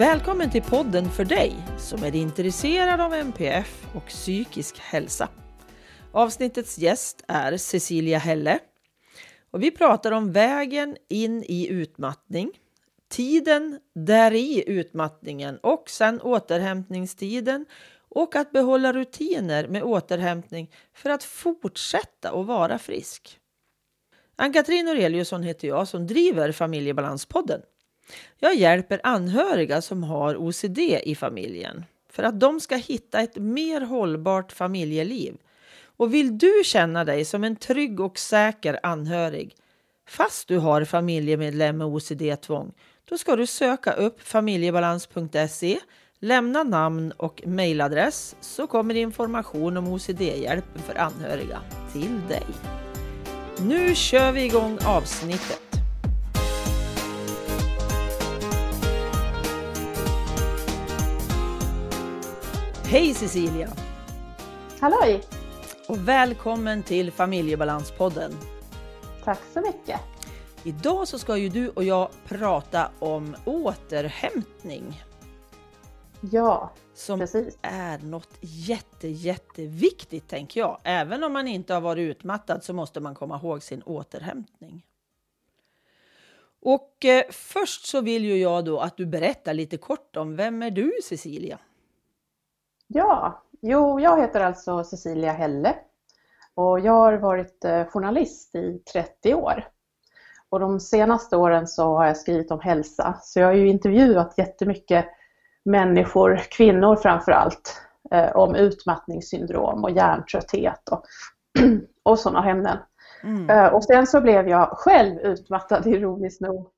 Välkommen till podden för dig som är intresserad av MPF och psykisk hälsa. Avsnittets gäst är Cecilia Helle. Och vi pratar om vägen in i utmattning, tiden där i utmattningen och sen återhämtningstiden och att behålla rutiner med återhämtning för att fortsätta att vara frisk. Ann-Katrin Aureliusson heter jag som driver Familjebalanspodden. Jag hjälper anhöriga som har OCD i familjen för att de ska hitta ett mer hållbart familjeliv. Och vill du känna dig som en trygg och säker anhörig fast du har familjemedlem med OCD-tvång, då ska du söka upp familjebalans.se, lämna namn och mejladress så kommer information om OCD-hjälpen för anhöriga till dig. Nu kör vi igång avsnittet. Hej Cecilia! Halloj! Och välkommen till Familjebalanspodden. Tack så mycket. Idag så ska ju du och jag prata om återhämtning. Ja, som precis. är något jätte, jätteviktigt tänker jag. Även om man inte har varit utmattad så måste man komma ihåg sin återhämtning. Och eh, först så vill ju jag då att du berättar lite kort om vem är du Cecilia? Ja, jo, jag heter alltså Cecilia Helle och jag har varit eh, journalist i 30 år. Och de senaste åren så har jag skrivit om hälsa, så jag har ju intervjuat jättemycket människor, kvinnor framför allt, eh, om utmattningssyndrom och hjärntrötthet och, och sådana ämnen. Mm. Eh, och sen så blev jag själv utmattad, ironiskt nog,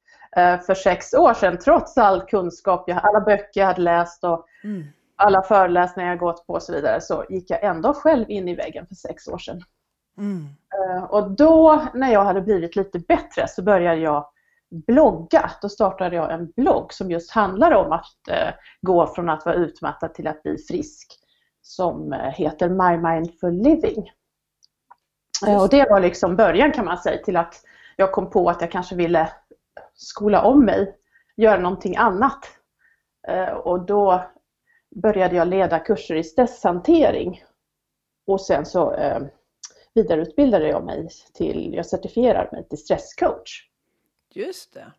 för sex år sedan, trots all kunskap, alla böcker jag hade läst och mm alla föreläsningar jag gått på och så vidare så gick jag ändå själv in i väggen för sex år sedan. Mm. Eh, och då när jag hade blivit lite bättre så började jag blogga. Då startade jag en blogg som just handlar om att eh, gå från att vara utmattad till att bli frisk. Som eh, heter My Mindful Living. och det var liksom början kan man säga till att jag kom på att jag kanske ville skola om mig, göra någonting annat. och då började jag leda kurser i stresshantering. Och sen så eh, vidareutbildade jag mig till, jag certifierar mig till stresscoach. Just det.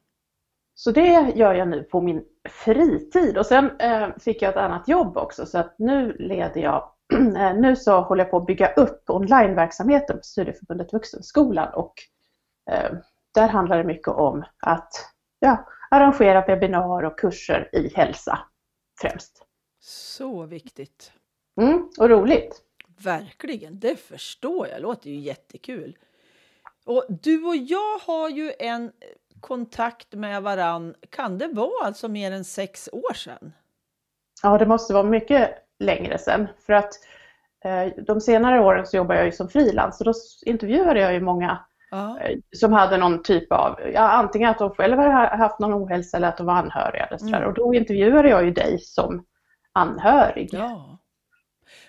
Så det gör jag nu på min fritid och sen eh, fick jag ett annat jobb också så att nu leder jag, eh, nu så håller jag på att bygga upp onlineverksamheten på Studieförbundet Vuxenskolan och eh, där handlar det mycket om att ja, arrangera webbinar och kurser i hälsa främst. Så viktigt. Mm, och roligt. Verkligen, det förstår jag. låter ju jättekul. Och du och jag har ju en kontakt med varann. Kan det vara alltså mer än sex år sedan? Ja, det måste vara mycket längre sedan. För att eh, de senare åren så jobbar jag ju som frilans och då intervjuade jag ju många eh, som hade någon typ av, ja, antingen att de själva hade haft någon ohälsa eller att de var anhöriga. Eller mm. Och då intervjuade jag ju dig som anhörig. Ja.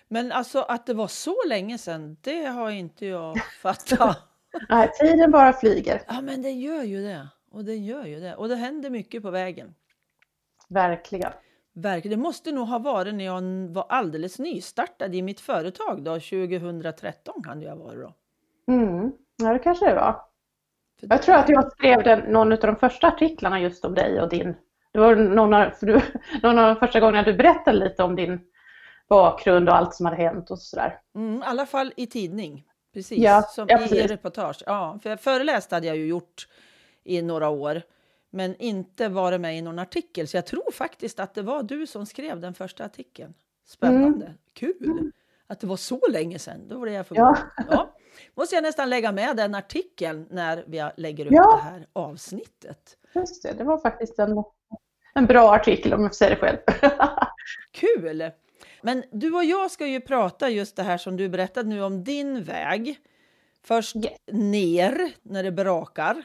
Men alltså att det var så länge sedan, det har inte jag fattat. Nej, tiden bara flyger. Ja, men det gör ju det. Och det gör ju det. Och det händer mycket på vägen. Verkligen. Verkligen. Det måste nog ha varit när jag var alldeles nystartad i mitt företag då, 2013 kan det ha varit då. Mm. Ja, det kanske det var. Jag tror att jag skrev den, någon av de första artiklarna just om dig och din det var någon av, du, någon av de första gångerna du berättade lite om din bakgrund och allt som hade hänt och sådär. Mm, I alla fall i tidning, precis. Ja, som ja, precis. i reportage. Ja, för föreläst hade jag ju gjort i några år, men inte varit med i någon artikel. Så jag tror faktiskt att det var du som skrev den första artikeln. Spännande, mm. kul! Att det var så länge sedan, då var jag förvånad. Ja. ja. Måste jag nästan lägga med den artikeln när vi lägger upp ja. det här avsnittet. Just det, det var faktiskt en en bra artikel om jag får säga det själv. Kul! Men du och jag ska ju prata just det här som du berättade nu om din väg. Först yes. ner när det brakar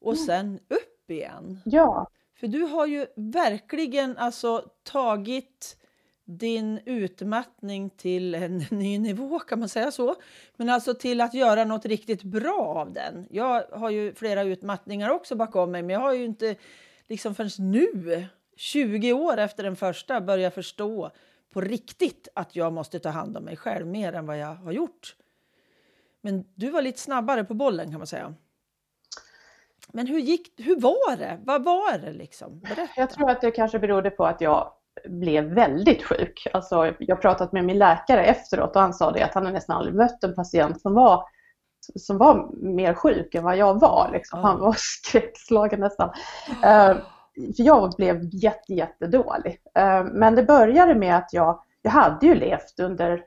och mm. sen upp igen. Ja. För du har ju verkligen alltså tagit din utmattning till en ny nivå, kan man säga så? Men alltså till att göra något riktigt bra av den. Jag har ju flera utmattningar också bakom mig, men jag har ju inte liksom förrän nu 20 år efter den första börja förstå på riktigt att jag måste ta hand om mig själv mer än vad jag har gjort. Men du var lite snabbare på bollen kan man säga. Men hur, gick, hur var det? Vad var det liksom? Berätta. Jag tror att det kanske berodde på att jag blev väldigt sjuk. Alltså, jag har pratat med min läkare efteråt och han sa det att han har nästan aldrig mött en patient som var, som var mer sjuk än vad jag var. Liksom. Han var skräckslagen nästan. Uh, för jag blev jätte, jättedålig. Uh, men det började med att jag, jag hade ju levt under,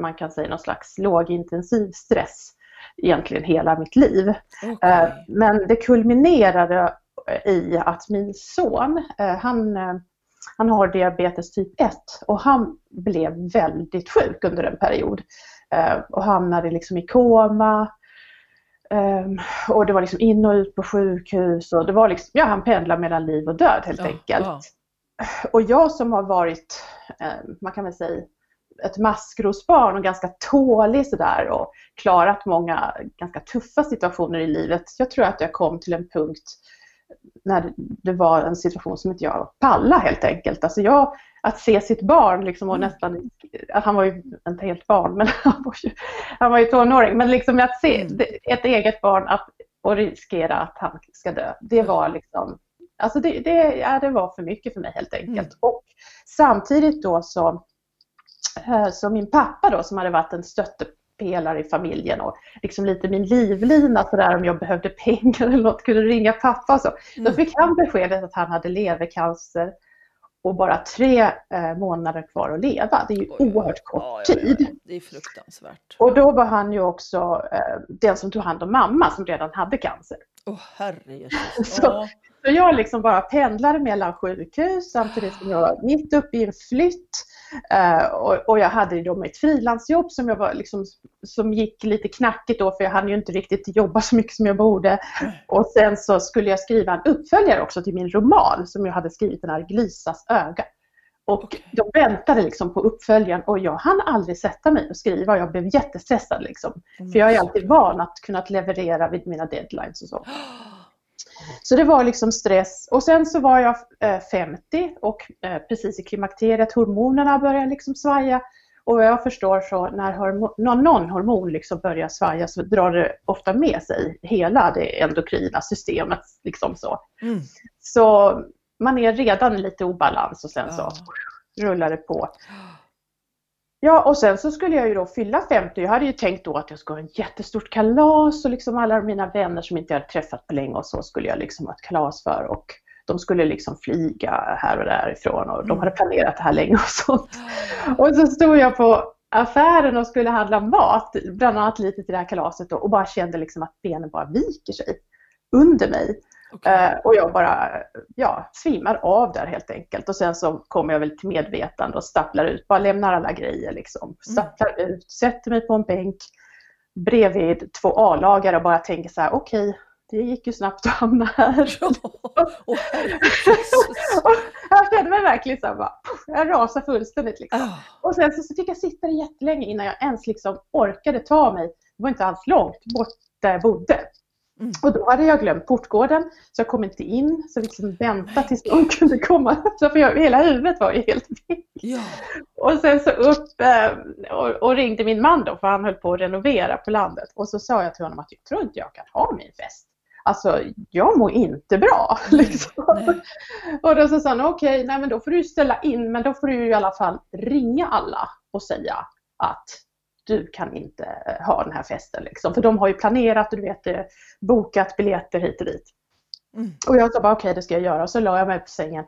man kan säga någon slags lågintensiv stress egentligen hela mitt liv. Okay. Uh, men det kulminerade i att min son, han han har diabetes typ 1 och han blev väldigt sjuk under en period eh, och hamnade liksom i koma. Um, och det var liksom in och ut på sjukhus och det var liksom, ja han pendlade mellan liv och död helt ja, enkelt. Ja. Och jag som har varit, um, man kan väl säga, ett maskrosbarn och ganska tålig sådär och klarat många ganska tuffa situationer i livet. Jag tror att jag kom till en punkt när det var en situation som inte jag pallade helt enkelt. Alltså jag, att se sitt barn liksom och mm. nästan, han var ju inte helt barn men han var ju, han var ju tonåring, men liksom att se mm. ett eget barn att, och riskera att han ska dö, det var liksom, alltså det, det, ja, det var för mycket för mig helt enkelt. Mm. Och samtidigt då så, eh, så min pappa då som hade varit en stötte pelare i familjen och liksom lite min livlina sådär om jag behövde pengar eller något, kunde ringa pappa och så. Mm. Då fick han beskedet att han hade levercancer och bara tre eh, månader kvar att leva. Det är ju oj, oerhört kort ja, ja, ja, tid. Det är fruktansvärt. Och då var han ju också eh, den som tog hand om mamma som redan hade cancer. Åh oh, herre så, så jag liksom bara pendlade mellan sjukhus samtidigt som jag var mitt uppe i en flytt. Uh, och, jag hade då ett frilansjobb som, jag var liksom, som gick lite knackigt då för jag hade ju inte riktigt jobbat så mycket som jag borde. Och sen så skulle jag skriva en uppföljare också till min roman som jag hade skrivit, den här Glisas öga. Och okay. de väntade liksom på uppföljaren och jag hann aldrig sätta mig och skriva och jag blev jättestressad. Liksom. Mm. För jag är alltid van att kunna leverera vid mina deadlines och så. Så det var liksom stress. Och sen så var jag 50 eh, och eh, precis i klimakteriet, hormonerna började liksom svaja. Och vad jag förstår så när hormon, någon hormon liksom börjar svaja så drar det ofta med sig hela det endokrina systemet. Liksom så. Mm. så man är redan lite obalans och sen så rullar det på. Ja, och sen så skulle jag ju då fylla 50. Jag hade ju tänkt då att jag skulle ha ett jättestort kalas och liksom alla mina vänner som inte jag hade träffat på länge och så skulle jag liksom ha ett kalas för och de skulle liksom flyga här och därifrån och de hade planerat det här länge och sånt. Och så stod jag på affären och skulle handla mat, bland annat lite till det här kalaset då, och bara kände liksom att benen bara viker sig under mig. Okay. Uh, och jag bara ja, svimmar av där helt enkelt. Och sen så kommer jag väl till medvetande och stapplar ut, bara lämnar alla grejer liksom. Mm. Stapplar mm. ut, sätter mig på en bänk bredvid två A-lagare och bara tänker så här, okej, okay, det gick ju snabbt att hamna här. Oh, jag kände mig verkligen så här, bara, jag rasade fullständigt. Liksom. Oh. Och sen så, så fick jag sitta där jättelänge innan jag ens liksom orkade ta mig. Det var inte alls långt bort där jag bodde. Mm. Och då hade jag glömt portgården så jag kom inte in. Så jag liksom vänta tills någon kunde komma. Så för jag, hela huvudet var ju helt väck. Ja. Och sen så upp eh, och, och, ringde min man då för han höll på att renovera på landet. Och så sa jag till honom att jag tror inte jag kan ha min fest. Alltså jag mår inte bra. Liksom. Och då så sa han okej, okay, då får du ställa in men då får du i alla fall ringa alla och säga att du kan inte eh, ha den här festen. Liksom. För de har ju planerat och du vet, eh, bokat biljetter hit och dit. Mm. Och jag sa bara okej, okay, det ska jag göra. Och så la jag mig på sängen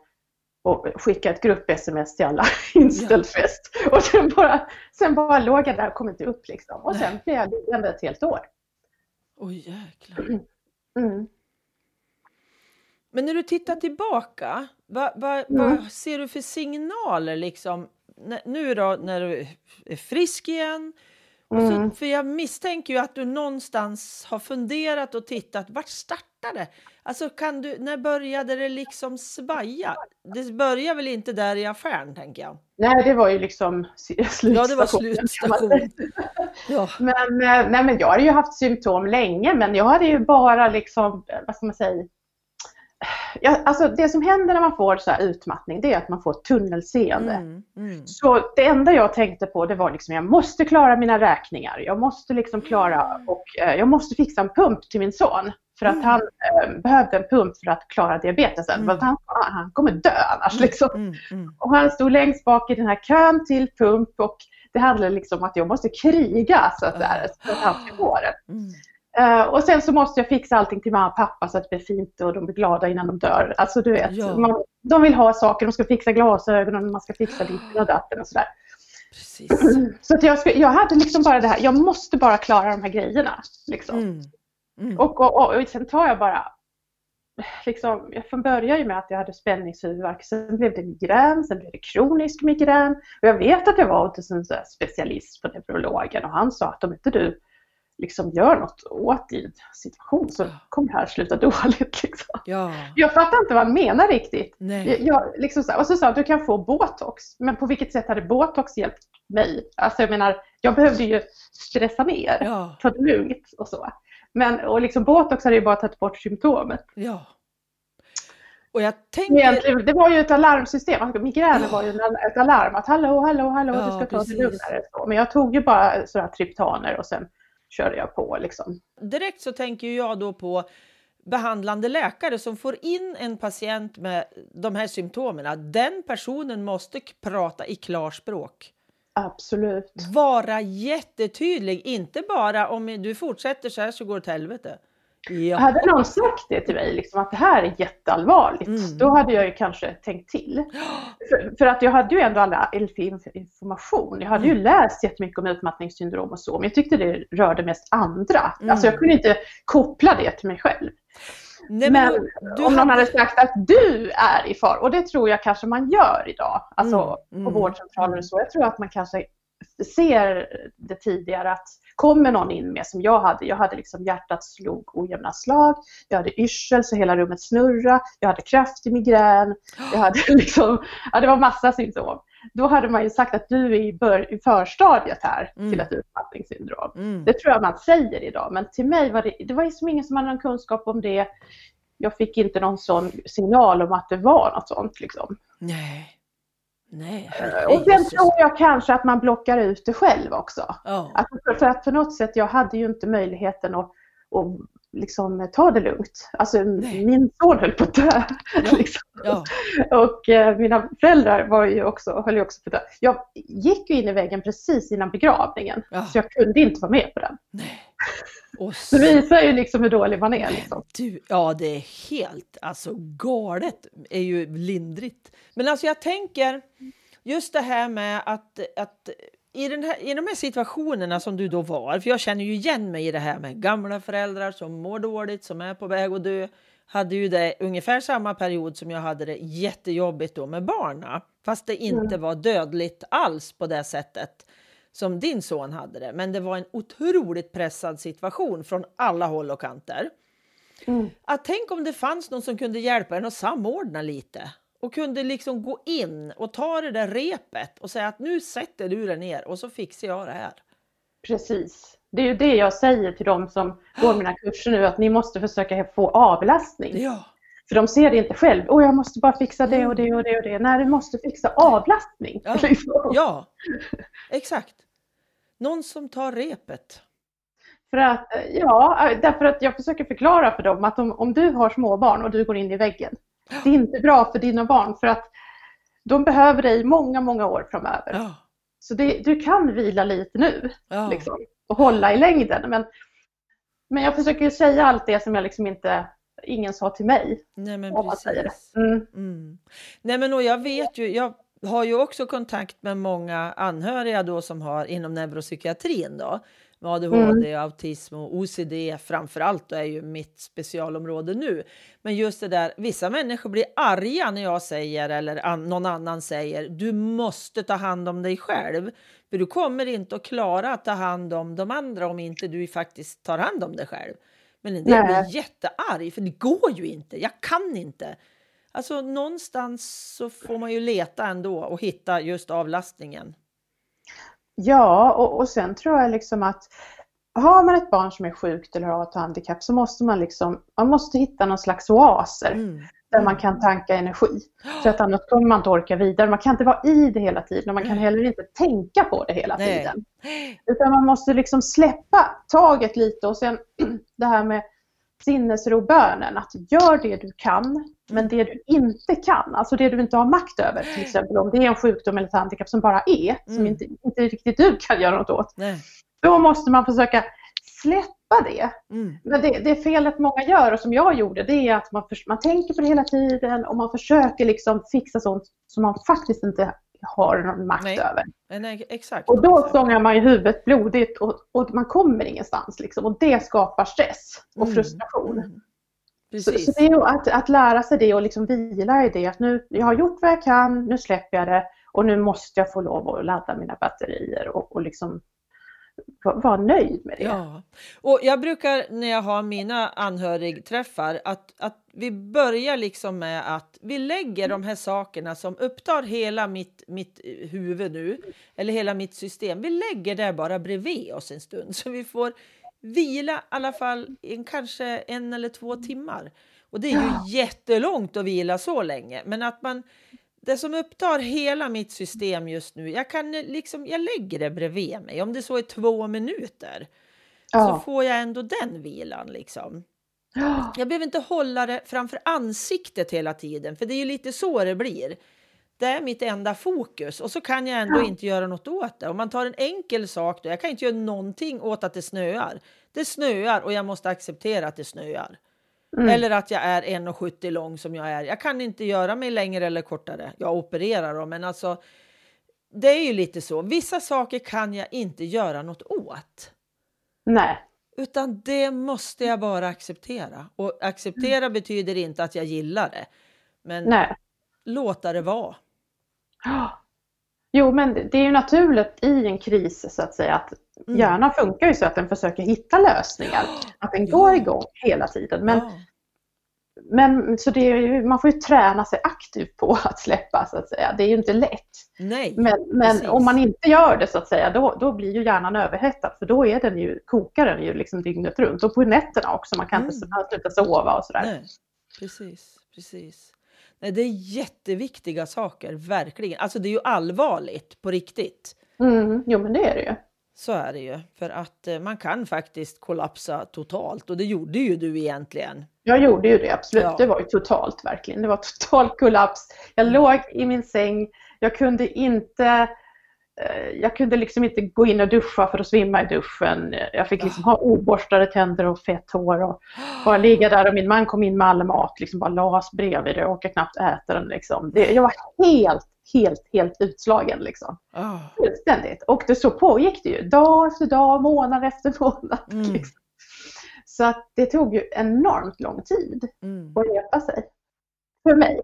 och skickade ett grupp-sms till alla, inställd fest. Och sen bara, sen bara låg jag där och kom inte upp liksom. Och sen blev jag liggande ett helt år. Oj oh, jäklar. Mm. Mm. Men när du tittar tillbaka, vad, vad, mm. vad ser du för signaler liksom nu då när du är frisk igen. Mm. Så, för jag misstänker ju att du någonstans har funderat och tittat. Vart startade Alltså kan du, när började det liksom svaja? Det börjar väl inte där i affären tänker jag? Nej, det var ju liksom slutstation. Ja, det var slutstation. ja. Men, eh, nej, men jag har ju haft symptom länge, men jag hade ju bara liksom, vad ska man säga, ja, alltså det som händer när man får så utmattning det är att man får tunnelseende. Mm, mm. Så det enda jag tänkte på det var liksom jag måste klara mina räkningar. Jag måste liksom klara och eh, jag måste fixa en pump till min son. För att mm. han eh, behövde en pump för att klara diabetesen. Mm. Han, han kommer dö annars. Mm, liksom. Mm, mm. Och han stod längst bak i den här kön till pump och det handlade liksom om att jag måste kriga så att, där, så att han ska få det. Uh, och sen så måste jag fixa allting till mamma och pappa så att det blir fint och de blir glada innan de dör. Alltså du vet, ja. man, de vill ha saker, de ska fixa glasögonen, man ska fixa ditten och datten och sådär. Precis. Så att jag, jag hade liksom bara det här, jag måste bara klara de här grejerna. Liksom. Mm. Mm. Och, och, och, och, sen tar jag bara, liksom, jag började ju med att jag hade spänningshuvudvärk, sen blev det migrän, sen blev det kronisk migrän. Och jag vet att jag var hos en specialist på neurologen och han sa att om inte du liksom gör något åt din situation så kommer det här sluta dåligt. Liksom. Ja. Jag fattar inte vad han menar riktigt. Nej. Jag, liksom så, och så sa han, du kan få botox. Men på vilket sätt hade botox hjälpt mig? Alltså jag menar, jag behövde ju stressa ner, ja. ta det lugnt och så. Men och liksom botox hade ju bara tagit bort symptomet. Ja. Och jag tänker... det var ju ett alarmsystem, alltså, migränen var ju ett alarm att hallå, hallå, hallå, ja, du ska ta det lugnare. Men jag tog ju bara sådana triptaner och sen körde jag på. Liksom. Direkt så tänker jag då på behandlande läkare som får in en patient med de här symptomen. Den personen måste prata i klarspråk. Absolut. Vara jättetydlig, inte bara om du fortsätter så här så går det åt helvete. Ja. Hade någon sagt det till mig, liksom, att det här är jätteallvarligt, mm. då hade jag ju kanske tänkt till. För, för, att jag hade ju ändå all information. Jag hade ju mm. läst jättemycket om utmattningssyndrom och så, men jag tyckte det rörde mest andra. Mm. Alltså jag kunde inte koppla det till mig själv. Nej, men, men du, om någon hade sagt att du är i fara, och det tror jag kanske man gör idag, alltså mm, på mm, vårdcentraler och så. Jag tror att man kanske ser det tidigare att kommer någon in med som jag hade, jag hade liksom hjärtat slog ojämna slag, jag hade yrsel så hela rummet snurra, jag hade kraftig migrän, jag hade liksom, ja det var massa symptom. Då hade man ju sagt att du är i, bör, i förstadiet här mm. till ett utmattningssyndrom. Mm. Det tror jag man säger idag, men till mig var det, det var liksom ingen som hade någon kunskap om det. Jag fick inte någon sån signal om att det var något sånt liksom. Nej. Nej, och sen tror jag kanske att man blockar ut det själv också. Oh. Att, för att på något sätt, jag hade ju inte möjligheten att, att liksom ta det lugnt. Alltså Nej. min son höll på att dö. Ja. liksom. ja. Och eh, mina föräldrar var ju också, höll ju också på att dö. Jag gick ju in i väggen precis innan begravningen. Ja. Så jag kunde inte vara med på den. Nej. Och så... Det visar ju liksom hur dålig man är. Liksom. Du, ja, det är helt alltså, galet, är ju lindrigt. Men alltså jag tänker just det här med att, att i, den här, i de här situationerna som du då var, för jag känner ju igen mig i det här med gamla föräldrar som mår dåligt, som är på väg att dö, hade ju det ungefär samma period som jag hade det jättejobbigt då med barna, fast det inte mm. var dödligt alls på det sättet som din son hade det. Men det var en otroligt pressad situation från alla håll och kanter. Mm. Att tänk om det fanns någon som kunde hjälpa en att samordna lite och kunde liksom gå in och ta det där repet och säga att nu sätter du dig ner och så fixar jag det här. Precis. Det är ju det jag säger till dem som går mina kurser nu, att ni måste försöka få avlastning. Ja. För de ser det inte själv. Åh, jag måste bara fixa det och det och det och det. Nej, du måste fixa avlastning. Ja, ja. exakt. Någon som tar repet. För att, ja, därför att jag försöker förklara för dem att om, om du har småbarn och du går in i väggen, det är inte bra för dina barn för att de behöver dig många, många år framöver. Ja. Så det, du kan vila lite nu ja. liksom, och hålla i längden. Men, men jag försöker säga allt det som jag liksom inte ingen sa till mig. Nej men precis. Mm. Mm. Nej men och jag vet ju, jag har ju också kontakt med många anhöriga då som har inom neuropsykiatrin då med ADHD, mm. autism och OCD framför allt är ju mitt specialområde nu. Men just det där, vissa människor blir arga när jag säger eller an, någon annan säger du måste ta hand om dig själv. För du kommer inte att klara att ta hand om de andra om inte du faktiskt tar hand om dig själv. Men en del blir jättearg för det går ju inte, jag kan inte. Alltså någonstans så får man ju leta ändå och hitta just avlastningen. Ja, och, och sen tror jag liksom att har man ett barn som är sjukt eller har ett handikapp så måste man liksom, man måste hitta någon slags oaser. Mm. där man kan tanka energi. Så att annars kommer man inte orka vidare. Man kan inte vara i det hela tiden och man kan heller inte tänka på det hela Nej. tiden. Utan man måste liksom släppa taget lite och sen det här med sinnesrobönen, att gör det du kan, men det du inte kan, alltså det du inte har makt över, till exempel om det är en sjukdom eller ett handikapp som bara är, som Mm. inte, inte riktigt du kan göra något åt, Nej. då måste man försöka släppa det. Mm. Men det, det felet många gör och som jag gjorde det är att man, man tänker på det hela tiden och man försöker liksom fixa sånt som man faktiskt inte har någon makt Nej. över. Nej, exakt. Och då stångar man ju huvudet blodigt och, och man kommer ingenstans liksom, och det skapar stress och Mm. frustration. Så, Precis. så det är ju att, att lära sig det och liksom vila i det att nu, jag har gjort vad jag kan, nu släpper jag det och nu måste jag få lov att ladda mina batterier och, och liksom vara vara nöjd med det. Ja, och jag brukar när jag har mina anhörigträffar att, att vi börjar liksom med att vi lägger de här sakerna som upptar hela mitt, mitt huvud nu, eller hela mitt system. Vi lägger det bara bredvid oss en stund så vi får vila i alla fall en, kanske en eller två timmar. Och det är ju jättelångt att vila så länge, men att man det som upptar hela mitt system just nu, jag kan liksom, jag lägger det bredvid mig, om det så är två minuter så Ja. får jag ändå den vilan liksom. Ja. Jag behöver inte hålla det framför ansiktet hela tiden, för det är ju lite så det blir. Det är mitt enda fokus och så kan jag ändå Ja. inte göra något åt det. Om man tar en enkel sak då, jag kan inte göra någonting åt att det snöar. Det snöar och jag måste acceptera att det snöar. Mm. Eller att jag är 1,70 lång som jag är. Jag kan inte göra mig längre eller kortare. Jag opererar dem, men alltså det är ju lite så. Vissa saker kan jag inte göra något åt. Nej. Utan det måste jag bara acceptera. Och acceptera betyder inte att jag gillar det. Men Nej. Låta det vara. Jo, men det är ju naturligt i en kris så att säga att Mm. hjärnan funkar ju så att den försöker hitta lösningar. Att den går Ja. igång hela tiden. Men, Ja. men så ju, man får ju träna sig aktivt på att släppa så att säga. Det är ju inte lätt. Nej, Men, men om man inte gör det så att säga, då, då blir ju hjärnan överhettad för då är den ju, kokar den ju liksom dygnet runt. Och på nätterna också, man kan Mm. inte sluta sova och sådär. nej. Precis, precis. Nej, det är jätteviktiga saker, verkligen. Alltså det är ju allvarligt på riktigt. Mm, jo men det är det ju. Så är det ju. För att eh, man kan faktiskt kollapsa totalt. Och det gjorde ju du egentligen. Jag gjorde ju det, absolut. Ja. Det var ju totalt verkligen. Det var total kollaps. Jag låg i min säng. Jag kunde inte jag kunde liksom inte gå in och duscha för att svimma i duschen. Jag fick liksom ha oborstade tänder och fett hår och bara ligga där och min man kom in med all mat, liksom bara las bredvid det. Jag orkade knappt äta den liksom. Det, jag var helt, helt, helt utslagen liksom. Ah, Fullständigt. Och det så pågick det ju. Dag efter dag, månad efter månad. Mm. Liksom. Så att det tog ju enormt lång tid mm. att repa sig. För mig.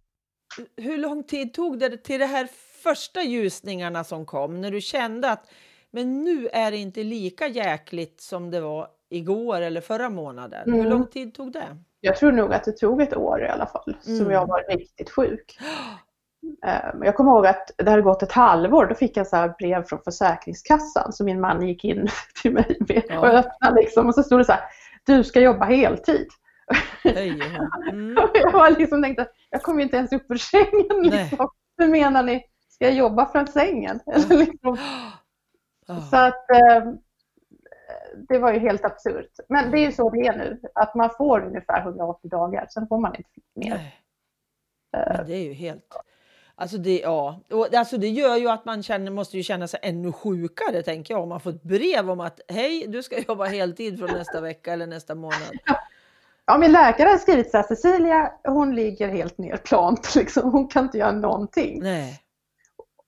Hur lång tid tog det till de här första ljusningarna som kom? När du kände att men nu är det inte lika jäkligt som det var igår eller förra månaden. Hur Mm. lång tid tog det? Jag tror nog att det tog ett år i alla fall som Mm. jag var riktigt sjuk. Eh, Jag kommer ihåg att det hade gått ett halvår, då fick jag så här brev från Försäkringskassan som min man gick in till mig med Ja. och öppnade liksom och så stod det så här, du ska jobba heltid. Hej, mm. Jag var liksom tänkte, jag kommer ju inte ens upp ur sängen. Liksom. Hur menar ni? Ska jag jobba från sängen? Eller liksom. Så att eh, det var ju helt absurt. Men det är ju så det är nu, att man får ungefär 180 dagar, sen får man inte mer. nej. Men det är ju helt... Alltså det, ja. och alltså det gör ju att man känner, måste ju känna sig ännu sjukare, tänker jag. Om man får ett brev om att hej, du ska jobba heltid från nästa vecka eller nästa månad. Ja, min läkare har skrivit så här, Cecilia hon ligger helt nerplant, liksom. hon kan inte göra någonting. Nej.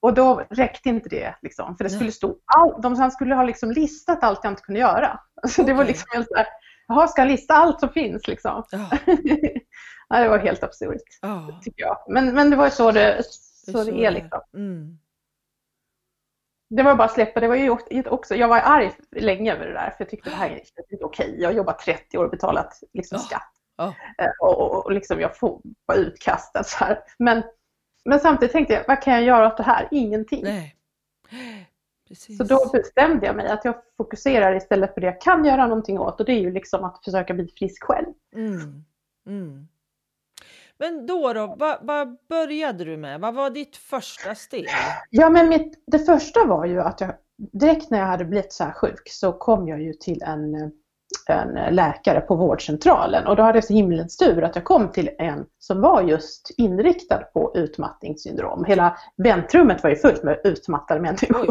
Och då räckte inte det, liksom, för det skulle stå all, de han skulle ha liksom listat allt jag inte kunde göra. Alltså, Det var liksom helt så här, jaha, ska han lista allt som finns liksom? Ja, ja, det var helt absurt, ja. tycker jag. Men, men det var ju så det, så så det är liksom. Mm. Det var bara att släppa, det var ju också, jag var arg länge över det där, för jag tyckte det här är inte okej. Jag har jobbat 30 år och betalat liksom, Ja. skatt. Eh, Och, och, och liksom jag får vara utkastad så här. Men, men samtidigt tänkte jag, vad kan jag göra åt det här? Ingenting. Nej. Precis. Så då bestämde jag mig att jag fokuserar istället på det jag kan göra någonting åt och det är ju liksom att försöka bli frisk själv. Mm. Mm. Men då, då vad, vad började du med? Vad var ditt första steg? Ja, men mitt, det första var ju att jag direkt när jag hade blivit så här sjuk så kom jag ju till en, en läkare på vårdcentralen och då hade jag så himlens tur att jag kom till en som var just inriktad på utmattningssyndrom. Hela väntrummet var ju fullt med utmattade människor.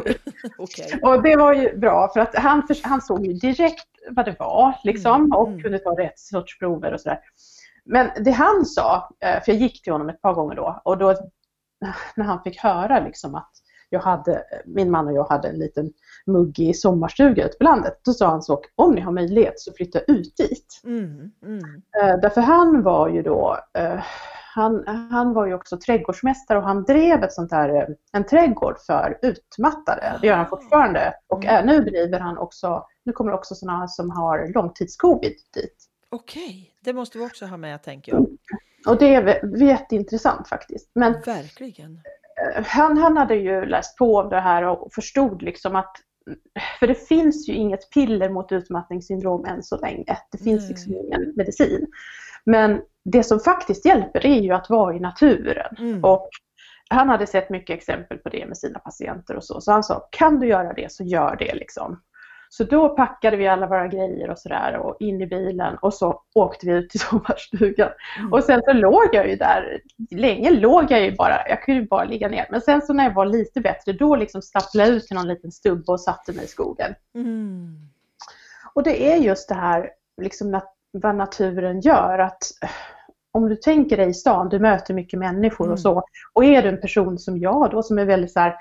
okay. Och det var ju bra för att han, han såg ju direkt vad det var liksom mm, och mm. kunde ta rätt sorts prover och sådär. Men det han sa, eh, för jag gick till honom ett par gånger då och då när han fick höra liksom att jag hade, min man och jag hade en liten muggig sommarstuga ute på landet. Då sa han så, om ni har möjlighet så flytta ut dit. Mm, mm. Eh, därför han var ju då, eh, han, han var ju också trädgårdsmästare och han drev ett sånt där, en trädgård för utmattade. Det gör han fortfarande. Och mm. nu driver han också, nu kommer också sådana som har långtidscovid dit. Okej, det måste vi också ha med tänker jag. Och det är jätteintressant faktiskt. Men Verkligen. Han, han hade ju läst på om det här och förstod liksom att för det finns ju inget piller mot utmattningssyndrom än så länge. Det finns liksom ingen medicin. Men det som faktiskt hjälper är ju att vara i naturen. Mm. Och han hade sett mycket exempel på det med sina patienter och så. Så han sa, kan du göra det så gör det liksom. Så då packade vi alla våra grejer och sådär och in i bilen och så åkte vi ut till sommarstugan. Mm. Och sen så låg jag ju där, länge låg jag ju bara, jag kunde ju bara ligga ner. Men sen så när jag var lite bättre då liksom stapplade jag ut till någon liten stubbe och satte mig i skogen. Mm. Och det är just det här liksom nat vad naturen gör att om du tänker dig i stan, du möter mycket människor mm. och så. Och är du en person som jag då som är väldigt så här,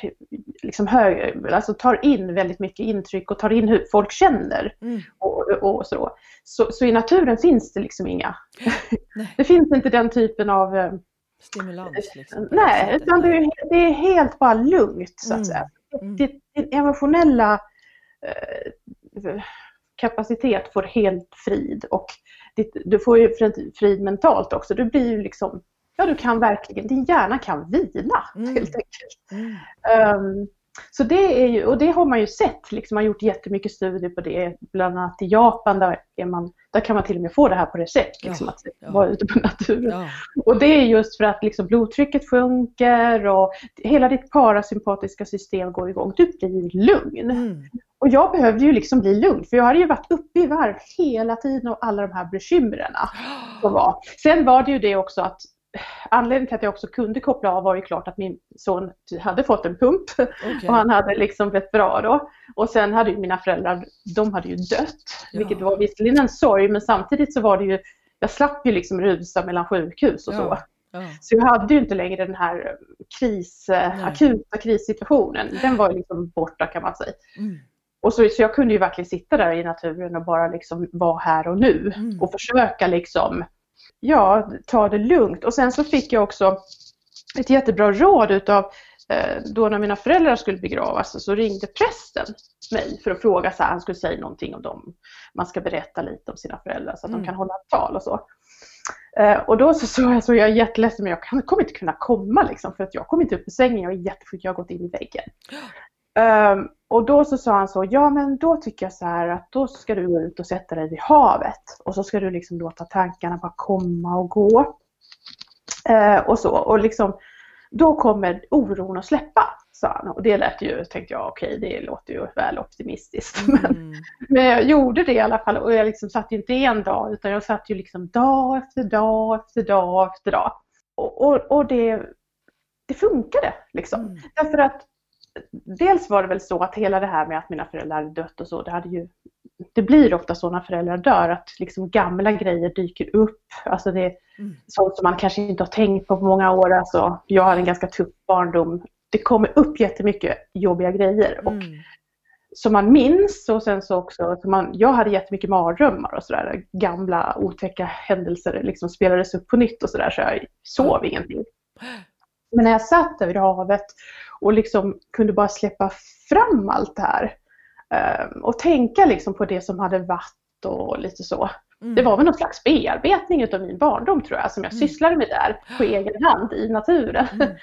liksom hög, alltså tar in väldigt mycket intryck och tar in hur folk känner. Mm. Och, och, så. så. Så i naturen finns det liksom inga. det finns inte den typen av eh, stimulans. Liksom, nej, utan det är, det är, helt bara lugnt så att mm. säga. Mm. Din emotionella eh, kapacitet får helt frid och ditt, du får ju frid mentalt också. Du blir ju liksom ja du kan verkligen, din hjärna kan vila mm. helt enkelt. Mm. Um, så det är ju, och det har man ju sett, liksom, man har gjort jättemycket studier på det, bland annat i Japan där, är man, där kan man till och med få det här på recept, liksom, ja, att ja. vara ute på naturen. Ja. Och det är just för att liksom, blodtrycket sjunker och hela ditt parasympatiska system går igång, du blir lugn. Mm. Och jag behövde ju liksom bli lugn för jag hade ju varit uppe i varv hela tiden och alla de här bekymren som var. Sen var det ju det också att anledningen till att jag också kunde koppla av var ju klart att min son hade fått en pump okay. och han hade liksom blivit bra då. Och sen hade ju mina föräldrar, de hade ju dött, ja. vilket var visserligen en sorg men samtidigt så var det ju, jag slapp ju liksom rusa mellan sjukhus och ja. så. Ja. Så jag hade ju inte längre den här kris, akuta krissituationen, den var ju liksom borta kan man säga. Mm. Och så, så jag kunde ju verkligen sitta där i naturen och bara liksom vara här och nu mm. och försöka liksom ja, ta det lugnt. Och sen så fick jag också ett jättebra råd utav eh, då när mina föräldrar skulle begravas så ringde prästen mig för att fråga så här, han skulle säga någonting om dem. Man ska berätta lite om sina föräldrar så att mm. de kan hålla ett tal och så. Eh, och då så sa jag så jag är jätteledsen men jag kommer inte kunna komma liksom för att jag kommer inte upp ur sängen, jag är jättesjuk, jag har gått in i väggen. Um, och då så sa han så, ja men då tycker jag så här att då ska du gå ut och sätta dig vid havet och så ska du liksom låta tankarna bara komma och gå. Uh, och så, och liksom då kommer oron att släppa, sa han. Och det lät ju, tänkte jag, okej okay, det låter ju väl optimistiskt. Mm. Men, men jag gjorde det i alla fall och jag liksom satt ju inte en dag utan jag satt ju liksom dag efter dag efter dag efter dag. Och, och, och det, det funkade liksom. Mm. Därför att dels var det väl så att hela det här med att mina föräldrar hade dött och så, det hade ju det blir ofta så när föräldrar dör att liksom gamla grejer dyker upp. Alltså det är mm. sånt som man kanske inte har tänkt på på många år. Alltså, jag hade en ganska tuff barndom. Det kommer upp jättemycket jobbiga grejer. Och mm. Som man minns och sen så också, så man, jag hade jättemycket mardrömmar och sådär. Gamla otäcka händelser liksom spelades upp på nytt och sådär så jag sov mm. ingenting. Men när jag satt vid havet och liksom kunde bara släppa fram allt det här ehm, och tänka liksom på det som hade varit och lite så. Mm. Det var väl någon slags bearbetning av min barndom tror jag som jag mm. sysslade med där på egen hand i naturen. Mm.